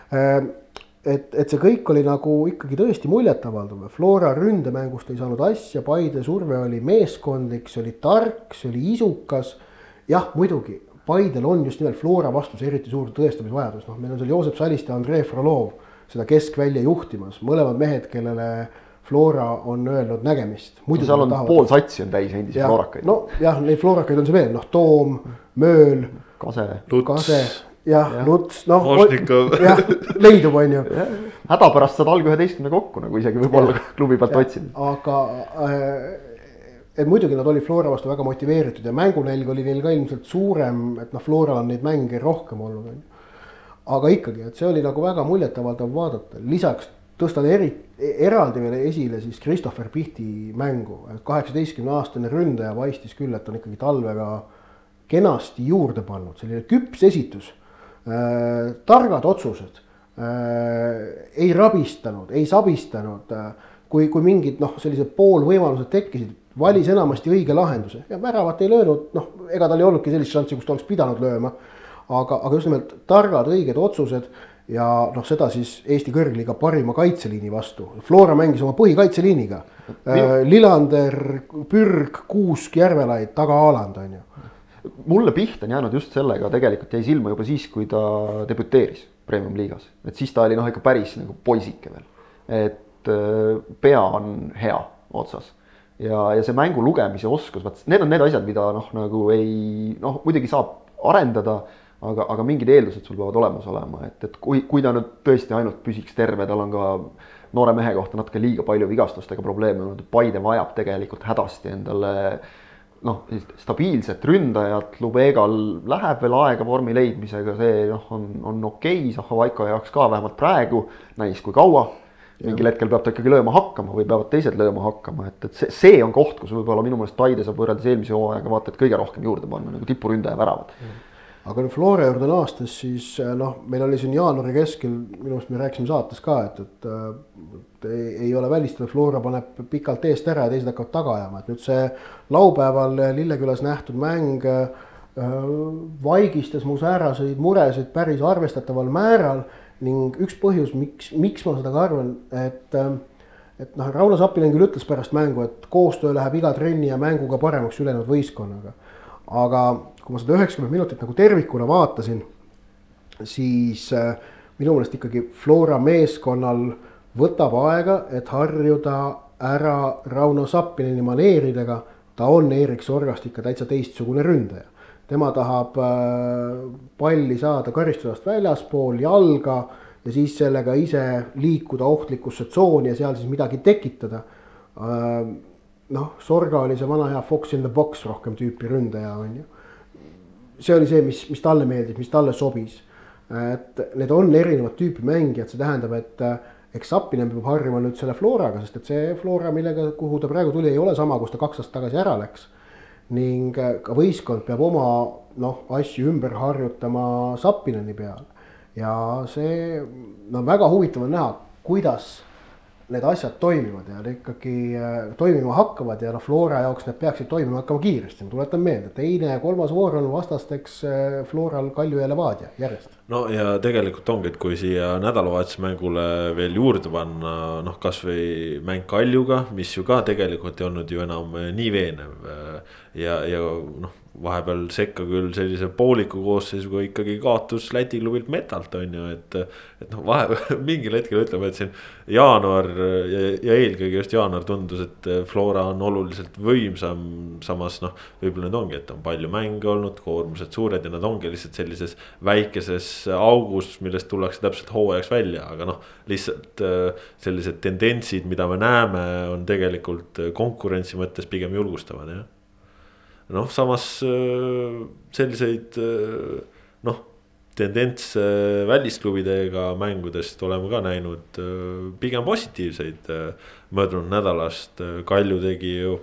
äh, et, et see kõik oli nagu ikkagi tõesti muljetavaldav, Flora ründemängust ei saanud asja, Paide surve oli meeskondlik, see oli tark, see oli isukas. jah, muidugi Paidel on just nimelt Flora vastus eriti suur tõestamisvajadus, noh, meil on seal Joosep Saliste ja Andrei Frolov seda keskvälja juhtimas, mõlemad mehed, kellele Flora on öelnud nägemist. seal on tahavad. pool satsi on täis endisi floorakaid. nojah, neid floorakaid on see veel, noh, Toom, Mööl. Kase. Kase, jah ja., Luts, noh. [laughs] jah, leidub, on ju. häda pärast saad alg üheteistkümne kokku nagu isegi võib-olla klubi pealt otsida. aga äh, et muidugi nad olid Flora vastu väga motiveeritud ja mängunälg oli neil ka ilmselt suurem, et noh, Floral on neid mänge rohkem olnud, on ju. aga ikkagi, et see oli nagu väga muljetavaldav vaadata, lisaks tõstan eri, eraldi veel esile siis Christopher Pihti mängu, et kaheksateistkümne aastane ründaja paistis küll, et on ikkagi talvega kenasti juurde pannud, selline küps esitus äh,, targad otsused äh,, ei rabistanud, ei sabistanud äh,, kui, kui mingid noh, sellised poolvõimalused tekkisid, valis enamasti õige lahenduse ja väravat ei löönud, noh, ega tal ei olnudki sellist šanssi, kus ta oleks pidanud lööma. aga, aga just nimelt targad, õiged otsused ja noh, seda siis Eesti kõrgliiga parima kaitseliini vastu. Flora mängis oma põhikaitseliiniga. Äh, Lillander, Pürg, Kuusk, Järvelaid, taga Aaland on ju. mulle pihta on jäänud just sellega, tegelikult jäi silma juba siis, kui ta debüteeris Premium liigas, et siis ta oli noh, ikka päris nagu poisike veel. et äh, pea on hea otsas ja, ja see mängu lugemise oskus, vaat need on need asjad, mida noh, nagu ei noh, muidugi saab arendada, aga, aga mingid eeldused sul peavad olemas olema, et, et kui, kui ta nüüd tõesti ainult püsiks terve, tal on ka noore mehe kohta natuke liiga palju vigastustega probleeme olnud, Paide vajab tegelikult hädasti endale noh, stabiilset ründajat, Lubegal läheb veel aega vormi leidmisega, see noh, on, on okei okay,, Zahovaiko jaoks ka vähemalt praegu, näis kui kaua mingil hetkel peab ta ikkagi lööma hakkama või peavad teised lööma hakkama, et, et see, see on koht, kus võib-olla minu meelest Paide saab võrreldes eelmise hooajaga vaata et kõige rohkem juurde panna nagu tipuründaja väravad. aga nüüd Flora juurde naastes, siis eh, noh, meil oli siin jaanuari keskel, minu arust me rääkisime saates ka, et, et, et ei, ei ole välistatud, Flora paneb pikalt eest ära ja teised hakkavad taga ajama, et nüüd see laupäeval Lillekülas nähtud mäng äh, vaigistas mu sääraseid muresid päris arvestataval määral ning üks põhjus, miks, miks ma seda ka arvan, et ähm, et noh, Rauno Sappinen küll ütles pärast mängu, et koostöö läheb iga trenni ja mänguga paremaks ülejäänud võistkonnaga. aga kui ma seda üheksakümmend minutit nagu tervikuna vaatasin, siis äh, minu meelest ikkagi Flora meeskonnal võtab aega, et harjuda ära Rauno Sappineni maneeridega. ta on Erik Sorgast ikka täitsa teistsugune ründaja tema tahab äh, palli saada karistusest väljaspool jalga ja siis sellega ise liikuda ohtlikusse tsooni ja seal siis midagi tekitada. Äh, noh, Sorga oli see vana hea fox in the box rohkem tüüpi ründaja, on ju. see oli see, mis, mis talle meeldis, mis talle sobis. et need on erinevat tüüpi mängijad, see tähendab, et äh, eks Sapinen peab harjuma nüüd selle Floraga, sest et see Flora, millega, kuhu ta praegu tuli, ei ole sama, kus ta kaks aastat tagasi ära läks ning äh, ka võistkond peab oma noh, asju ümber harjutama Sapineni peal. ja see, no väga huvitav on näha, kuidas need asjad toimivad ja ikkagi äh, toimima hakkavad ja noh, Flora jaoks need peaksid toimima hakkama kiiresti, ma tuletan meelde, teine ja kolmas voor on vastasteks äh, Floral Kalju ja Levadia järjest. no ja tegelikult ongi, et kui siia nädalavahetuse mängule veel juurde panna noh, kasvõi mäng Kaljuga, mis ju ka tegelikult ei olnud ju enam nii veenev. ja, ja noh, vahepeal sekka küll sellise pooliku koosseisuga ikkagi kaotus Läti klubilt Metalt on ju, et. et noh, vahe [laughs] mingil hetkel ütleme, et siin jaanuar ja, ja eelkõige just jaanuar tundus, et Flora on oluliselt võimsam. samas noh, võib-olla nüüd ongi, et on palju mänge olnud, koormused suured ja nad ongi lihtsalt sellises väikeses augus, millest tullakse täpselt hooajaks välja, aga noh. lihtsalt sellised tendentsid, mida me näeme, on tegelikult konkurentsi mõttes pigem julgustavad jah noh, samas äh, selliseid äh, noh, tendentse välisklubidega mängudest oleme ka näinud äh, pigem positiivseid. möödunud nädalast Kalju tegi ju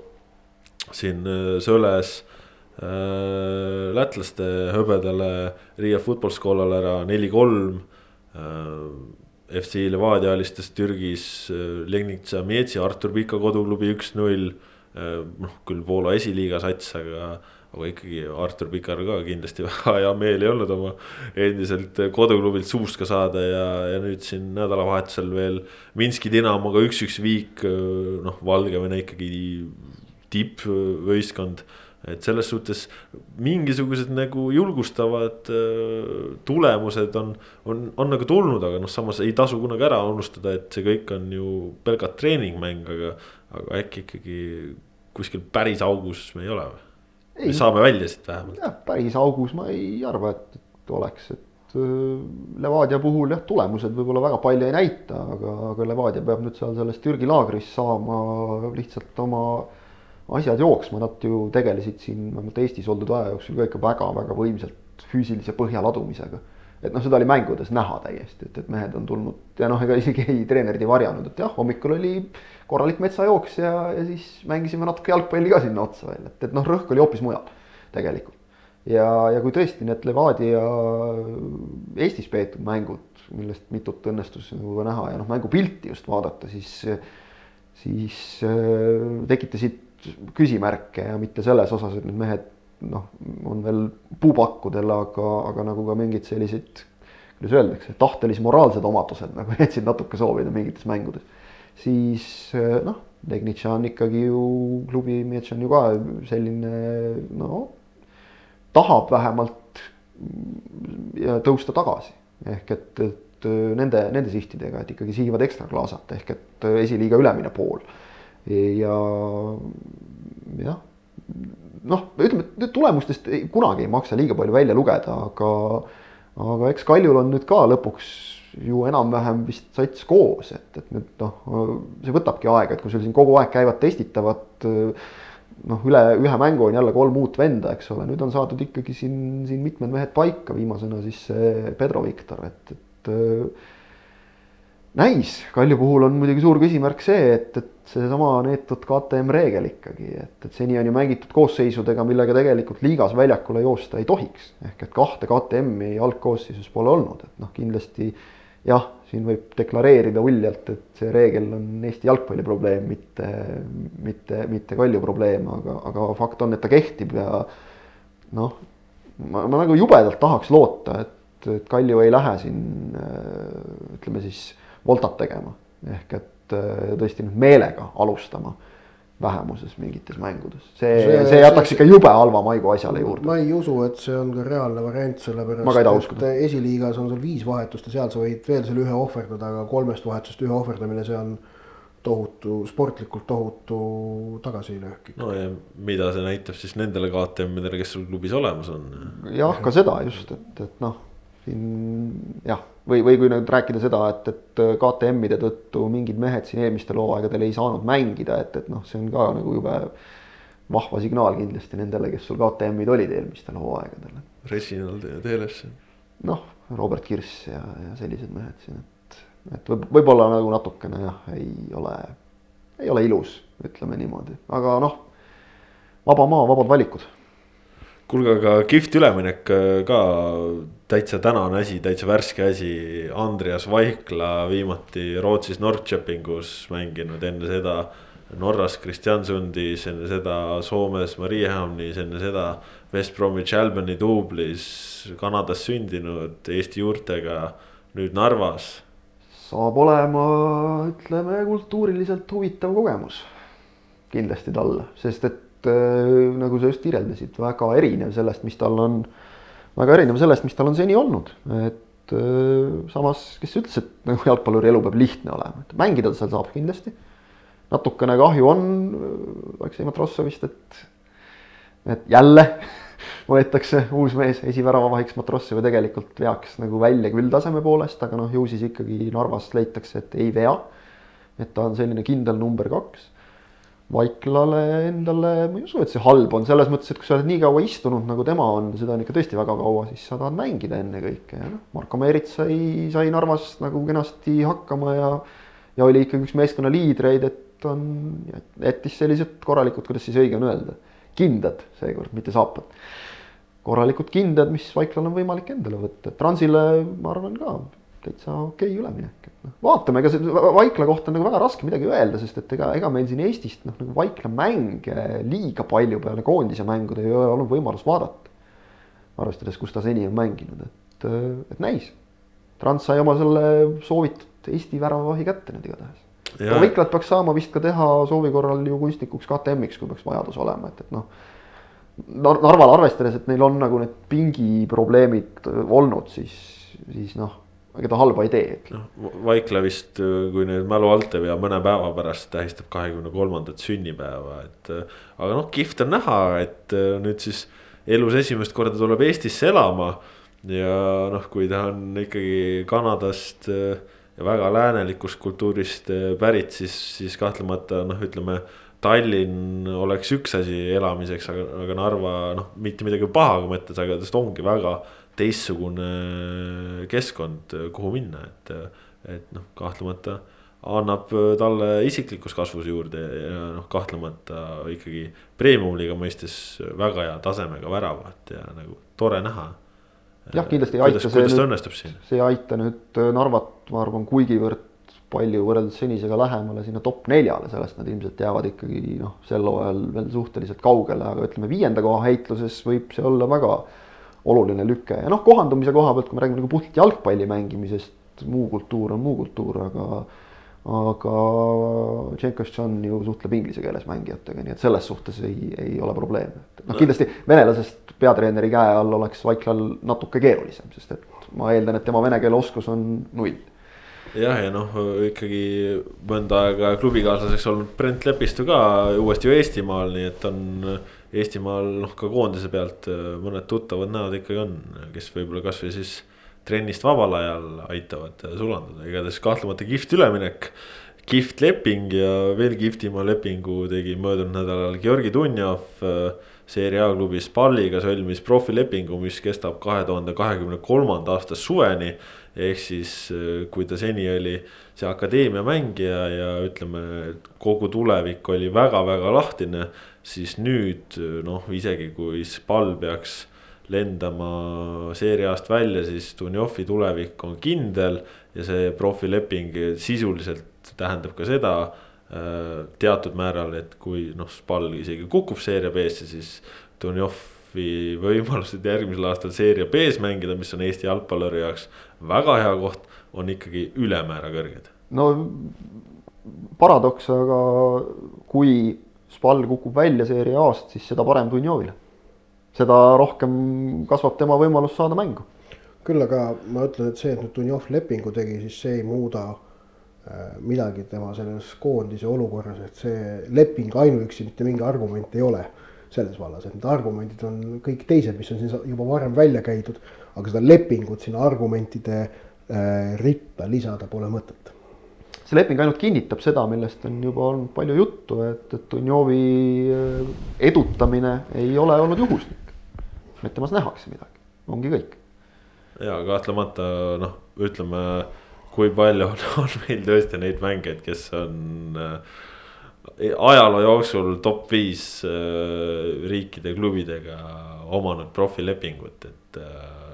siin Sõles lätlaste hõbedale Riia Football Skolale ära neli-kolm. FC Levadia alistas Türgis Legnitsa Mietsi Artur Pika koduklubi üks-null noh, küll Poola esiliiga sats, aga, aga ikkagi Artur Pikar ka kindlasti [laughs] väga hea meel ei olnud oma endiselt koduklubilt suust ka saada ja, ja nüüd siin nädalavahetusel veel Minski Dinamoga üks-üks viik, noh, Valgevene ikkagi tippvõistkond et selles suhtes mingisugused nagu julgustavad äh, tulemused on, on, on nagu tulnud, aga noh, samas ei tasu kunagi ära unustada, et see kõik on ju pelgalt treeningmäng, aga. aga äkki ikkagi kuskil päris augus me ei ole või? me saame välja siit vähemalt. jah, päris augus ma ei arva, et, et oleks, et äh, Levadia puhul jah, tulemused võib-olla väga palju ei näita, aga, aga Levadia peab nüüd seal selles Türgi laagris saama lihtsalt oma asjad jooksma, nad ju tegelesid siin vähemalt Eestis oldud aja jooksul ka ikka väga-väga võimsalt füüsilise põhja ladumisega et noh, seda oli mängudes näha täiesti, et, et mehed on tulnud ja noh, ega isegi ei, treenerid ei varjanud, et jah, hommikul oli korralik metsajooks ja, ja siis mängisime natuke jalgpalli ka sinna otsa veel, et, et noh, rõhk oli hoopis mujal tegelikult. ja, ja kui tõesti need Levadia Eestis peetud mängud, millest mitut õnnestus nagu näha ja noh, mängupilti just vaadata, siis, siis äh, tekitasid küsimärke ja mitte selles osas, et need mehed noh, on veel puupakkudel, aga, aga nagu ka mingid sellised, kuidas öeldakse, tahtelis-moraalsed omadused nagu [laughs] jätsid natuke soovida mingites mängudes. siis noh, Legnitša on ikkagi ju klubi, Mietš on ju ka selline no tahab vähemalt tõusta tagasi ehk et, et nende, nende sihtidega, et ikkagi sihivad ekstra klaasat ehk et esiliiga ülemine pool. Ja jah noh, ütleme, tulemustest ei, kunagi ei maksa liiga palju välja lugeda, aga aga eks Kaljul on nüüd ka lõpuks ju enam-vähem vist sats koos, et, et nüüd noh, see võtabki aega, et kui sul siin kogu aeg käivad testitavad noh, üle ühe mängu on jälle kolm uut venda, eks ole, nüüd on saadud ikkagi siin, siin mitmed mehed paika, viimasena siis Pedro Viktor, et, et näis, Kalju puhul on muidugi suur küsimärk see, et, et seesama neetud KTM reegel ikkagi, et, et seni on ju mängitud koosseisudega, millega tegelikult liigas väljakule joosta ei tohiks. ehk et kahte KTM-i algkoosseisus pole olnud, et noh, kindlasti jah, siin võib deklareerida uljalt, et see reegel on Eesti jalgpalli probleem, mitte, mitte, mitte Kalju probleem, aga, aga fakt on, et ta kehtib ja noh, ma, ma nagu jubedalt tahaks loota, et, et Kalju ei lähe siin ütleme siis voltat tegema ehk et äh, tõesti nüüd meelega alustama vähemuses mingites mängudes, see, see, see jätaks see, ikka jube halva maigu asjale juurde. ma ei usu, et see on ka reaalne variant, sellepärast et esiliigas on sul viis vahetust ja seal sa võid veel selle ühe ohverdada, aga kolmest vahetusest ühe ohverdamine, see on tohutu, sportlikult tohutu tagasilöök. no ja mida see näitab siis nendele KTM-idele, kes sul klubis olemas on? jah, ka seda just, et, et noh, siin jah või, või kui nüüd rääkida seda, et, et KTM-ide tõttu mingid mehed siin eelmistel hooaegadel ei saanud mängida, et, et noh, see on ka nagu jube vahva signaal kindlasti nendele, kes sul KTM-id olid eelmistel hooaegadel. Resinald ja Teeles. noh, Robert Kirss ja, ja sellised mehed siin, et, et võib, võib-olla nagu natukene jah, ei ole, ei ole ilus, ütleme niimoodi, aga noh, vaba maa, vabad valikud kuulge, aga kihvt üleminek äh, ka täitsa tänane asi, täitsa värske asi. Andreas Vaikla viimati Rootsis Norrköpingus mänginud, enne seda Norras Kristjansundis, enne seda Soomes Mariehamnis, enne seda West Bromwich Albioni duublis, Kanadas sündinud, Eesti juurtega, nüüd Narvas. saab olema, ütleme kultuuriliselt huvitav kogemus kindlasti talle, sest et äh, nagu sa just kirjeldasid, väga erinev sellest, mis tal on, väga erinev sellest, mis tal on seni olnud, et äh, samas, kes ütles, et nagu jalgpalluri elu peab lihtne olema, et mängida seal saab kindlasti. natukene kahju on Aleksei Matrossovist, et, et jälle [laughs] võetakse uus mees esiväravavahiks Matrossov ja tegelikult veaks nagu välja küll taseme poolest, aga noh, ju siis ikkagi Narvas leitakse, et ei vea. et ta on selline kindel number kaks Vaiklale endale, ma ei usu, et see halb on selles mõttes, et kui sa oled nii kaua istunud, nagu tema on, seda on ikka tõesti väga kaua, siis sa tahad mängida ennekõike ja noh, Marko Meerits sai, sai Narvas nagu kenasti hakkama ja ja oli ikkagi üks meeskonna liidreid, et on, jättis sellised korralikud, kuidas siis õige on öelda, kindad seekord, mitte saapad. korralikud kindad, mis Vaiklal on võimalik endale võtta, Transile ma arvan ka täitsa okei okay üleminek, et noh, vaatame, ega see Vaikla kohta on nagu väga raske midagi öelda, sest et ega, ega meil siin Eestist noh, nagu Vaikla mänge liiga palju peale koondise mängude ei ole olnud võimalust vaadata. arvestades, kus ta seni on mänginud, et, et näis. Trans sai oma selle soovitud Eesti väravavahi kätte nüüd igatahes. Vaiklat peaks saama vist ka teha soovi korral ju kunstnikuks KTM-iks, kui peaks vajadus olema, et, et noh. Narval arvestades, et neil on nagu need pingiprobleemid olnud, siis, siis noh ega ta halba ei tee. noh, Vaikla vist, kui nüüd mälu alt ei vea, mõne päeva pärast tähistab kahekümne kolmandat sünnipäeva, et. aga noh, kihvt on näha, et nüüd siis elus esimest korda tuleb Eestisse elama. ja noh, kui ta on ikkagi Kanadast ja väga läänelikust kultuurist pärit, siis, siis kahtlemata noh, ütleme. Tallinn oleks üks asi elamiseks, aga, aga Narva noh, mitte midagi pahaga mõttes, aga ta ongi väga teistsugune keskkond, kuhu minna, et, et noh, kahtlemata annab talle isiklikus kasvus juurde ja noh, kahtlemata ikkagi premium-liiga mõistes väga hea tasemega väravat ja nagu tore näha. jah, kindlasti ei aita kuidas, see kuidas ta õnnestub siin. see ei aita nüüd Narvat, ma arvan, kuigivõrd palju võrreldes senisega lähemale sinna top neljale, sellest nad ilmselt jäävad ikkagi noh, sel hooajal veel suhteliselt kaugele, aga ütleme, viienda koha heitluses võib see olla väga oluline lüke ja noh, kohandumise koha pealt, kui me räägime nagu puhtalt jalgpalli mängimisest, muu kultuur on muu kultuur, aga aga Tšenkovtšan ju suhtleb inglise keeles mängijatega, nii et selles suhtes ei, ei ole probleeme. noh, kindlasti venelasest peatreeneri käe all oleks Vaiklal natuke keerulisem, sest et ma eeldan, et tema vene keele oskus on null. jah, ja noh, ikkagi mõnda aega klubikaaslaseks olnud Brent Lepistu ka uuesti ju Eestimaal, nii et on Eestimaal noh, ka koondise pealt äh, mõned tuttavad näod ikkagi on, kes võib-olla kasvõi siis trennist vabal ajal aitavad sulanduda, igatahes kahtlemata kihvt üleminek. kihvt leping ja veel kihvtima lepingu tegi möödunud nädalal Georgi Dunjov. Äh, seeria A klubis Palliga sõlmis profilepingu, mis kestab kahe tuhande kahekümne kolmanda aasta suveni. ehk siis, äh, kui ta seni oli see akadeemia mängija ja ütleme, kogu tulevik oli väga-väga lahtine siis nüüd noh, isegi kui Spal peaks lendama seeriast välja, siis Dunjovi tulevik on kindel ja see profileping sisuliselt tähendab ka seda äh, teatud määral, et kui noh, Spal isegi kukub seeria B-sse, siis Dunjovi võimalused järgmisel aastal seeria B-s mängida, mis on Eesti jalgpalluri jaoks väga hea koht, on ikkagi ülemäära kõrged. no paradoks, aga kui Spal kukub välja seeria A-st, siis seda parem Dunjovile. seda rohkem kasvab tema võimalus saada mängu. küll aga ma ütlen, et see, et nüüd Dunjov lepingu tegi, siis see ei muuda äh, midagi tema selles koondise olukorras, et see leping ainuüksi mitte mingi argument ei ole selles vallas, et need argumendid on kõik teised, mis on siin juba varem välja käidud, aga seda lepingut sinna argumentide äh, ritta lisada pole mõtet see leping ainult kinnitab seda, millest on juba olnud palju juttu, et, et Dunjovi äh, edutamine ei ole olnud juhuslik. et temas nähakse midagi, ongi kõik. ja kahtlemata noh, ütleme, kui palju on, on meil tõesti neid mängijaid, kes on äh, ajaloo jooksul top viis äh, riikide klubidega omanud profilepingut, et äh,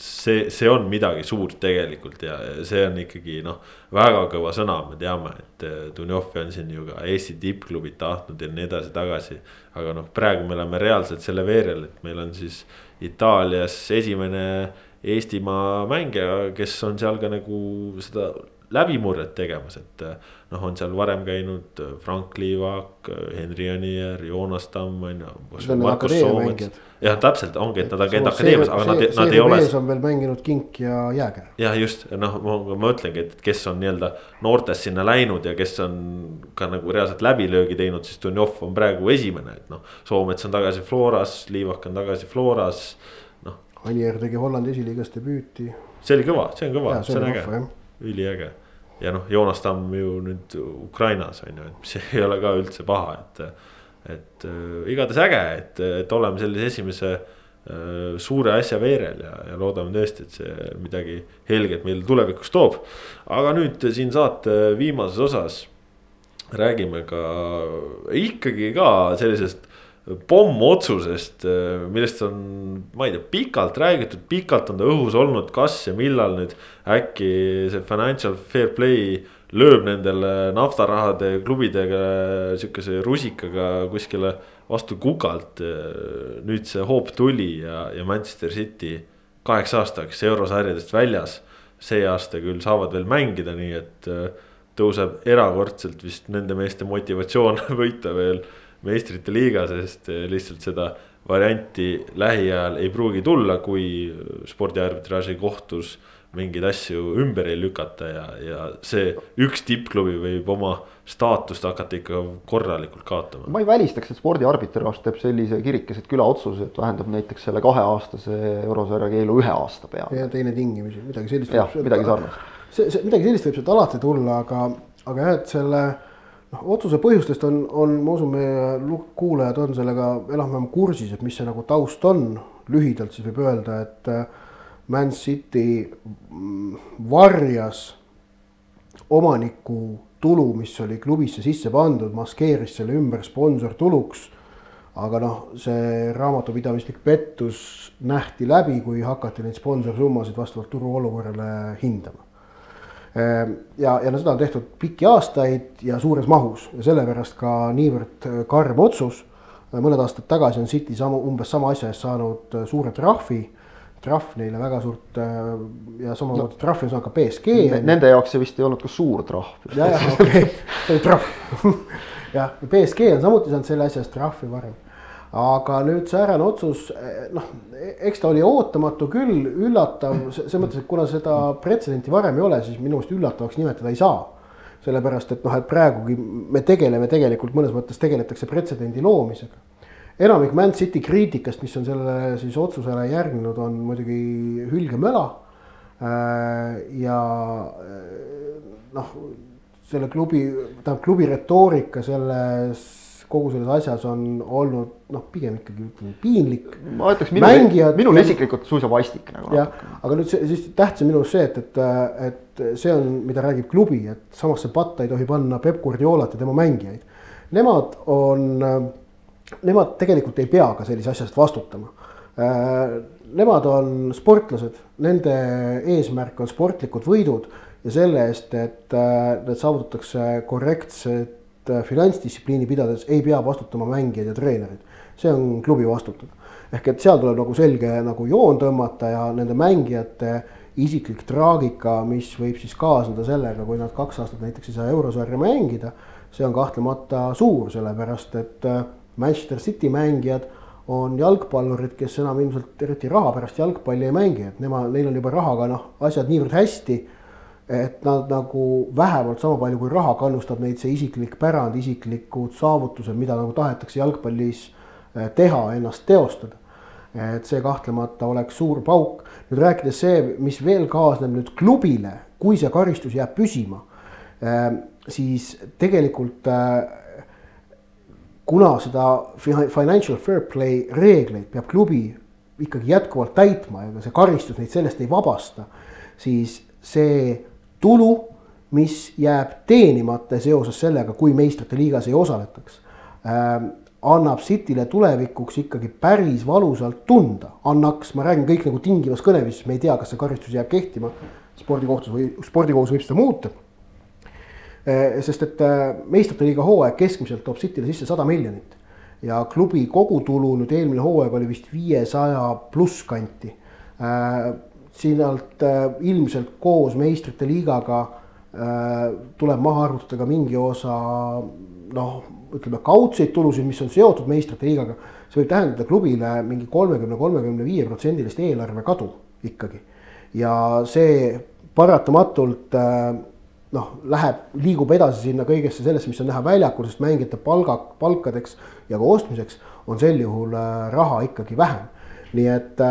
see, see on midagi suurt tegelikult ja see on ikkagi noh, väga kõva sõna, me teame, et äh, Dunjovi on siin ju ka Eesti tippklubid tahtnud ja nii edasi-tagasi. aga noh, praegu me oleme reaalselt selle veerel, et meil on siis Itaalias esimene Eestimaa mängija, kes on seal ka nagu seda läbimurret tegemas, et noh, on seal varem käinud Frank Liivak, Henri Anier, Joonas Tamm on ju. jah, täpselt ongi, et nad on käinud akadeemias, aga nad, nad ei ole. on veel mänginud Kink ja Jääger. jah, just noh, ma mõtlengi, et kes on nii-öelda noortest sinna läinud ja kes on ka nagu reaalselt läbilöögi teinud, siis Dunjov on praegu esimene, et noh. Soomets on tagasi Floras, Liivak on tagasi Floras, noh. Anier tegi Hollandi esiliigas debüüti. see oli kõva, see on kõva, see on äge üliäge. ja noh, Joonas Tamm ju nüüd Ukrainas on ju, et mis ei ole ka üldse paha, et. et äh, igatahes äge, et, et oleme sellise esimese äh, suure asja veerel ja, ja loodame tõesti, et see midagi helget meil tulevikus toob. aga nüüd siin saate viimases osas räägime ka ikkagi ka sellisest pommotsusest, millest on, ma ei tea, pikalt räägitud, pikalt on ta õhus olnud, kas ja millal nüüd äkki see financial fair play lööb nendele naftarahade klubidega sihukese rusikaga kuskile vastu kukalt. nüüd see hoop tuli ja, ja Manchester City kaheks aastaks eurosarjadest väljas. see aasta küll saavad veel mängida, nii et tõuseb erakordselt vist nende meeste motivatsioon [laughs] võita veel meistrite liiga, sest eh, lihtsalt seda varianti lähiajal ei pruugi tulla, kui spordiarbitraaži kohtus mingeid asju ümber ei lükata ja, ja see üks tippklubi võib oma staatust hakata ikka korralikult kaotama. ma ei välistaks, et spordiarbitraaž teeb sellise kirikeset küla otsuse, et vähendab näiteks selle kaheaastase eurosarja keelu ühe aasta peale. ja teine tingimusi, midagi sellist. jah, midagi sarnast. see, see midagi sellist võib sealt alati tulla, aga, aga jah, et selle noh, otsuse põhjustest on, on, ma usun, meie kuulajad on sellega enam-vähem kursis, et mis see nagu taust on. lühidalt siis võib öelda, et äh, Man City mm, varjas omaniku tulu, mis oli klubisse sisse pandud, maskeeris selle ümber sponsortuluks. aga noh, see raamatupidamislik pettus nähti läbi, kui hakati neid sponsorsummasid vastavalt turuolukorrale hindama ja, ja no seda on tehtud pikki aastaid ja suures mahus ja sellepärast ka niivõrd äh, karm otsus. mõned aastad tagasi on City sama, umbes sama asja eest saanud äh, suure trahvi. trahv neile väga suurt äh, ja samamoodi no, trahvi on saanud ka BSG. Nende jaoks see vist ei olnud ka suur trahv. ja, jah, okei [laughs] see oli trahv [laughs] jah, BSG on samuti saanud selle asja eest trahvi varem aga nüüd säärane otsus, noh, eks ta oli ootamatu küll, üllatav, [clears throat] selles mõttes, et kuna seda pretsedenti varem ei ole, siis minu meelest üllatavaks nimetada ei saa. sellepärast, et noh, et praegugi me tegeleme tegelikult mõnes mõttes tegeletakse pretsedendi loomisega. enamik Man City kriitikast, mis on sellele siis otsusele järgnenud, on muidugi hülgemöla. Äh, ja äh, noh, selle klubi, tähendab klubi retoorika selles kogu selles asjas on olnud noh, pigem ikkagi ütleme piinlik. ma ütleks minul, Mängijad, minul isiklikult suisa vastik nagu. jah, aga nüüd see, siis tähtis on minu arust see, et, et, et see on, mida räägib klubi, et samasse patta ei tohi panna Peep Guardiolat ja tema mängijaid. Nemad on, nemad tegelikult ei pea ka sellise asja eest vastutama. Nemad on sportlased, nende eesmärk on sportlikud võidud ja selle eest, et need saavutatakse korrektsed Äh, finantsdistsipliini pidades ei pea vastutama mängijad ja treenerid. see on klubi vastutada. ehk et seal tuleb nagu selge nagu joon tõmmata ja nende mängijate isiklik traagika, mis võib siis kaasneda sellega, kui nad kaks aastat näiteks ei saa eurosarja mängida. see on kahtlemata suur, sellepärast et äh, Manchester City mängijad on jalgpallurid, kes enam ilmselt eriti raha pärast jalgpalli ei mängi, et nemad, neil on juba rahaga noh, asjad niivõrd hästi et nad nagu vähemalt sama palju kui raha kannustab neid see isiklik pärand, isiklikud saavutused, mida nagu tahetakse jalgpallis eh, teha, ennast teostada. et see kahtlemata oleks suur pauk. nüüd rääkides see, mis veel kaasneb nüüd klubile, kui see karistus jääb püsima, eh, siis tegelikult eh, kuna seda financial fair play reegleid peab klubi ikkagi jätkuvalt täitma ja see karistus neid sellest ei vabasta, siis see tulu, mis jääb teenimata seoses sellega, kui meistrite liigas ei osaletaks äh,. annab Cityle tulevikuks ikkagi päris valusalt tunda, annaks, ma räägin kõik nagu tingivas kõneviisis, me ei tea, kas see karistus jääb kehtima. spordikohtus või spordikohus võib seda muuta äh,. sest et äh, meistrite liiga hooaeg keskmiselt toob Cityle sisse sada miljonit ja klubi kogutulu nüüd eelmine hooaeg oli vist viiesaja pluss kanti äh, sinult äh, ilmselt koos meistrite liigaga tuleb maha arvutada ka mingi osa noh, ütleme kaudseid tulusid, mis on seotud meistrite liigaga. see võib tähendada klubile mingi kolmekümne, kolmekümne viie protsendilist eelarve kadu ikkagi. ja see paratamatult noh, läheb, liigub edasi sinna kõigesse sellesse, mis on näha väljakul, sest mängijate palga, palkadeks ja ka ostmiseks on sel juhul raha ikkagi vähem. nii et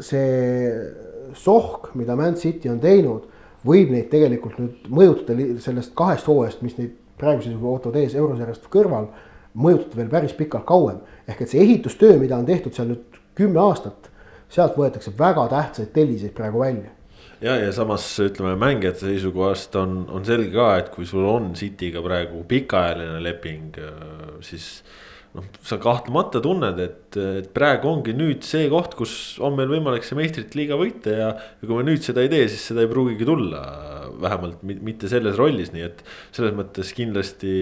see sohk, mida Man City on teinud, võib neid tegelikult nüüd mõjutada sellest kahest hooajast, mis neid praeguse seisuga ootavad ees eurosarjast kõrval, mõjutada veel päris pikalt kauem. ehk et see ehitustöö, mida on tehtud seal nüüd kümme aastat, sealt võetakse väga tähtsaid telliseid praegu välja ja, ja samas ütleme mängijate seisukohast on, on selge ka, et kui sul on City'ga praegu pikaajaline leping, siis noh, sa kahtlemata tunned, et, et praegu ongi nüüd see koht, kus on meil võimalik see meistrite liiga võita ja. ja kui me nüüd seda ei tee, siis seda ei pruugigi tulla, vähemalt mitte selles rollis, nii et selles mõttes kindlasti.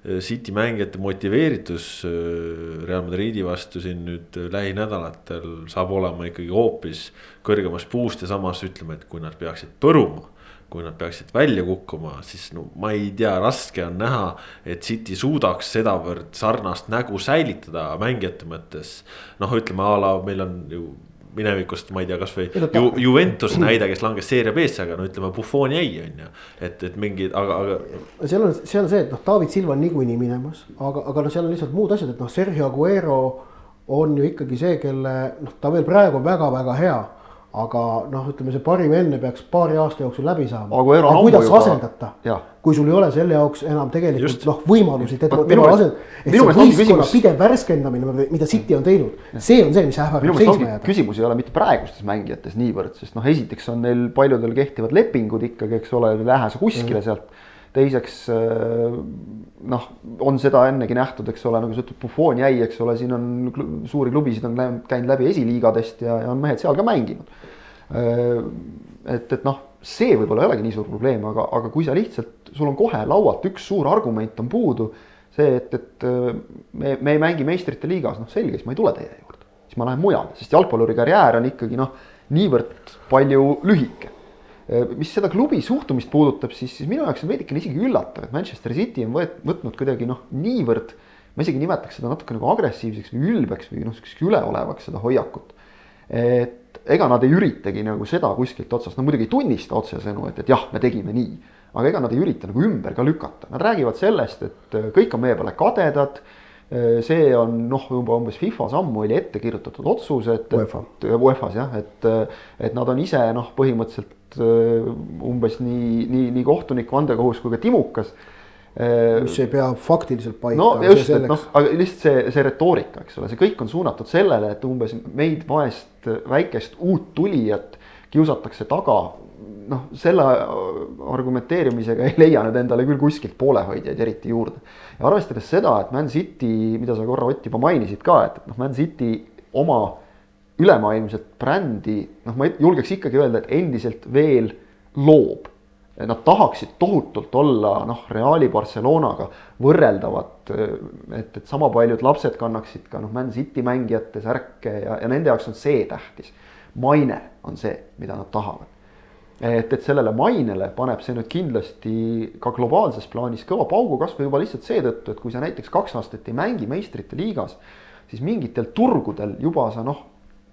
Eh, City mängijate motiveeritus eh, Real Madridi vastu siin nüüd lähinädalatel saab olema ikkagi hoopis kõrgemas puust ja samas ütleme, et kui nad peaksid põruma kui nad peaksid välja kukkuma, siis no ma ei tea, raske on näha, et City suudaks sedavõrd sarnast nägu säilitada mängijate mõttes. noh, ütleme a la meil on ju minevikust, ma ei tea, kasvõi Ju, Juventus näide, kes langes seeria B-sse, aga no ütleme, Buffon jäi, on ju. et, et mingid, aga, aga. seal on, seal on see, et noh, David Silva on niikuinii minemas, aga, aga noh, seal on lihtsalt muud asjad, et noh, Sergio Aguero on ju ikkagi see, kelle noh, ta veel praegu on väga-väga hea aga noh, ütleme see parim enne peaks paari aasta jooksul läbi saama. aga kuidas juba... asendada, kui sul ei ole selle jaoks enam tegelikult noh, võimalusi teda, tema asend-. et see võistkonna pidev värskendamine, mida City on teinud, see on see, mis ähvardab seisma jääda. küsimus ei ole mitte praegustes mängijates niivõrd, sest noh, esiteks on neil paljudel kehtivad lepingud ikkagi, eks ole, ei lähe sa kuskile mm. sealt teiseks äh, noh, on seda ennegi nähtud, eks ole, nagu sa ütled, Buffon jäi, eks ole, siin on suuri klubisid on läinud, käinud läbi esiliigadest ja, ja on mehed seal ka mänginud. Äh, et, et noh, see võib-olla ei olegi nii suur probleem, aga, aga kui sa lihtsalt, sul on kohe laualt üks suur argument on puudu. see, et, et äh, me, me ei mängi meistrite liigas, noh selge, siis ma ei tule teie juurde, siis ma lähen mujale, sest jalgpalluri karjäär on ikkagi noh, niivõrd palju lühike mis seda klubi suhtumist puudutab, siis, siis minu jaoks on veidikene isegi üllatav, et Manchester City on võet-, võtnud kuidagi noh, niivõrd. ma isegi nimetaks seda natuke nagu agressiivseks või ülbeks või noh, sihukeseks üleolevaks seda hoiakut. et ega nad ei üritagi nagu seda kuskilt otsast, no muidugi ei tunnista otsesõnu, et, et jah, me tegime nii. aga ega nad ei ürita nagu ümber ka lükata, nad räägivad sellest, et äh, kõik on meie peale kadedad Äh, see on noh, juba umbes FIFA-s ammu oli ette kirjutatud otsus, et, et UEFA-s jah, et, et nad on ise noh, põhimõtteliselt äh, umbes nii, nii, nii kohtunik, vandekohus kui ka timukas. Äh, mis ei pea faktiliselt paika. no just, et noh, aga lihtsalt see, see retoorika, eks ole, see kõik on suunatud sellele, et umbes meid vaest väikest uut tulijat kiusatakse taga noh, selle argumenteerimisega ei leia nüüd endale küll kuskilt poolehoidjaid eriti juurde. ja arvestades seda, et Man City, mida sa korra Ott juba mainisid ka, et noh, Man City oma ülemaailmset brändi, noh, ma julgeks ikkagi öelda, et endiselt veel loob. Nad tahaksid tohutult olla noh, Reali Barcelonaga võrreldavad, et, et sama paljud lapsed kannaksid ka noh, Man City mängijate särke ja, ja nende jaoks on see tähtis. maine on see, mida nad tahavad et, et sellele mainele paneb see nüüd kindlasti ka globaalses plaanis kõva paugu, kasvõi juba lihtsalt seetõttu, et kui sa näiteks kaks aastat ei mängi meistrite liigas, siis mingitel turgudel juba sa noh,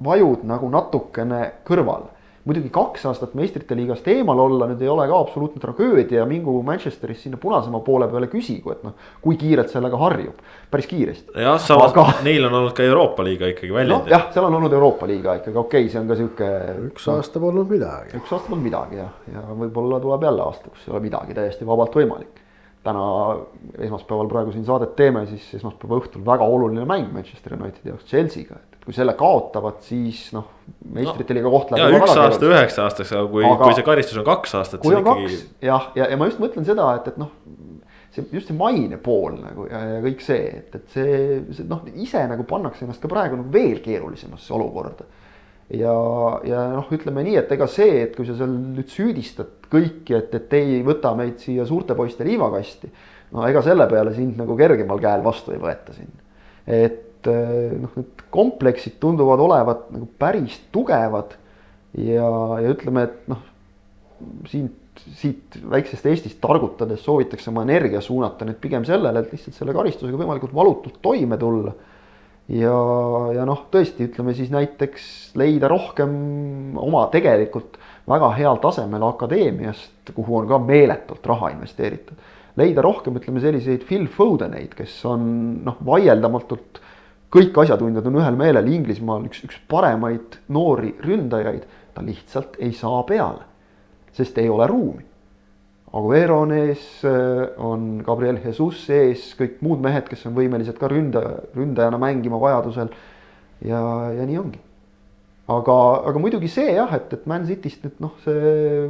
vajud nagu natukene kõrvale muidugi kaks aastat meistrite liigast eemal olla nüüd ei ole ka absoluutne tragöödia, mingu Manchesteris sinna punasema poole peale küsigu, et noh, kui kiirelt sellega harjub, päris kiiresti. jah, samas Aga... neil on olnud ka Euroopa liiga ikkagi väljend no,. jah, seal on olnud Euroopa liiga ikkagi, okei okay,, see on ka sihuke. üks aasta polnud midagi. üks aasta polnud midagi jah, ja võib-olla tuleb jälle aasta, kus ei ole midagi täiesti vabalt võimalik täna esmaspäeval praegu siin saadet teeme, siis esmaspäeva õhtul väga oluline mäng Manchester Unitedi jaoks Chelsea'ga, et kui selle kaotavad, siis noh, meistrite liiga koht läheb. ja üks aasta üheks aastaks, aga kui, kui see karistus on kaks aastat. kui on ikkagi... kaks jah, ja, ja ma just mõtlen seda, et, et noh, see just see maine pool nagu ja, ja kõik see, et, et see, see noh, ise nagu pannakse ennast ka praegu nagu veel keerulisemasse olukorda. ja, ja noh, ütleme nii, et ega see, et kui sa seal nüüd süüdistad kõiki, et, et ei võta meid siia suurte poiste liivakasti. no ega selle peale sind nagu kergemal käel vastu ei võeta siin. et Eh, noh, need kompleksid tunduvad olevat nagu päris tugevad. ja, ja ütleme, et noh, siin siit väiksest Eestist targutades soovitakse oma energia suunata nüüd pigem sellele, et lihtsalt selle karistusega võimalikult valutult toime tulla. ja, ja noh, tõesti, ütleme siis näiteks leida rohkem oma tegelikult väga heal tasemel akadeemiast, kuhu on ka meeletult raha investeeritud. leida rohkem, ütleme selliseid Phil Fodeneid, kes on noh, vaieldamatult kõik asjatundjad on ühel meelel, Inglismaal üks, üks paremaid noori ründajaid, ta lihtsalt ei saa peale sest ei ole ruumi. Aguero on ees, on Gabriel Jesus ees, kõik muud mehed, kes on võimelised ka ründaja, ründajana mängima vajadusel. ja, ja nii ongi. aga, aga muidugi see jah, et, et Man Cityst nüüd noh, see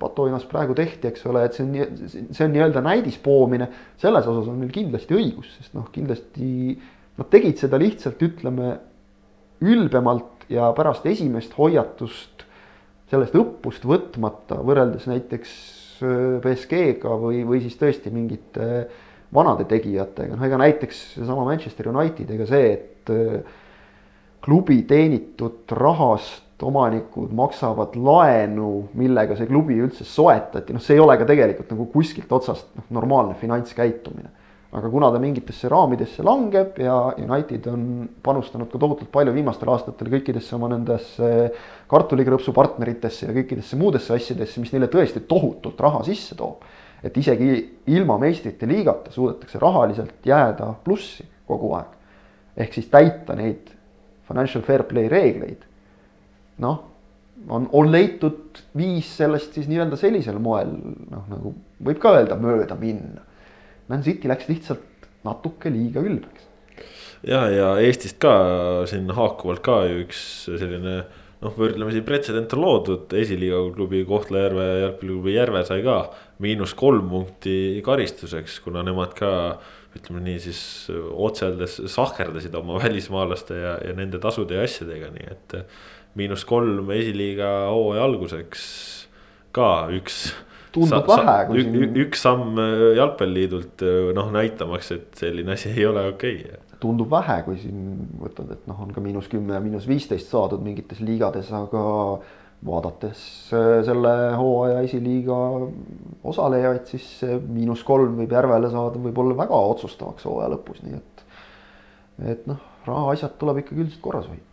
patuoinas praegu tehti, eks ole, et see on, see on nii-öelda näidispoomine. selles osas on neil kindlasti õigus, sest noh, kindlasti nad tegid seda lihtsalt ütleme ülbemalt ja pärast esimest hoiatust sellest õppust võtmata võrreldes näiteks BSG-ga äh, või, või siis tõesti mingite vanade tegijatega, noh ega näiteks seesama Manchester United, ega see, et äh, klubi teenitud rahast omanikud maksavad laenu, millega see klubi üldse soetati, noh, see ei ole ka tegelikult nagu kuskilt otsast noh, normaalne finantskäitumine aga kuna ta mingitesse raamidesse langeb ja United on panustanud ka tohutult palju viimastel aastatel kõikidesse oma nendesse kartulikrõpsu partneritesse ja kõikidesse muudesse asjadesse, mis neile tõesti tohutult raha sisse toob. et isegi ilma meistrite liigata suudetakse rahaliselt jääda plussi kogu aeg. ehk siis täita neid financial fair play reegleid. noh, on, on leitud viis sellest siis nii-öelda sellisel moel noh, nagu võib ka öelda mööda minna Man City läks lihtsalt natuke liiga ülbeks. ja, ja Eestist ka siin haakuvalt ka ju üks selline noh, võrdlemisi pretsedent on loodud, esiliiga klubi Kohtla-Järve jalgpalliklubi Järve sai ka miinus kolm punkti karistuseks, kuna nemad ka ütleme nii siis otse öeldes sahkerdasid oma [laughs] välismaalaste ja, ja nende tasude ja asjadega, nii et. miinus kolm esiliiga hooaja alguseks ka üks tundub sa, vähe. Siin... üks samm äh, jalgpalliliidult äh, noh näitamaks, et selline asi ei ole okei okay.. tundub vähe, kui siin võtad, et noh, on ka miinus kümme ja miinus viisteist saadud mingites liigades, aga vaadates äh, selle hooaja esiliiga osalejaid, siis see miinus kolm võib Järvele saada, võib olla väga otsustavaks hooaja lõpus, nii et. et noh, rahaasjad tuleb ikkagi üldiselt korras hoida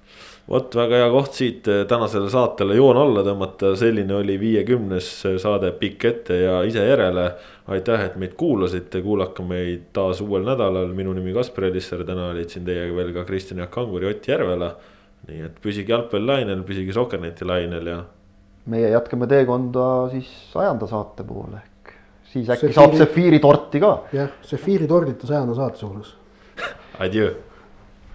vot väga hea koht siit eh, tänasele saatele joon alla tõmmata, selline oli viiekümnes saade Pikk ette ja ise järele. aitäh, et meid kuulasite, kuulake meid taas uuel nädalal, minu nimi Kaspar Elisser, täna olid siin teiega veel ka Kristjan Jaak Kangur ja Ott Järvela. nii et püsige jalgpallilainel, püsige Sokkerneti lainel ja. meie jätkame teekonda siis sajanda saate poole ehk siis äkki Sefiiri... saab Sefiiri torti ka. jah, Sefiiri tordita sajanda saate suunas Adjöö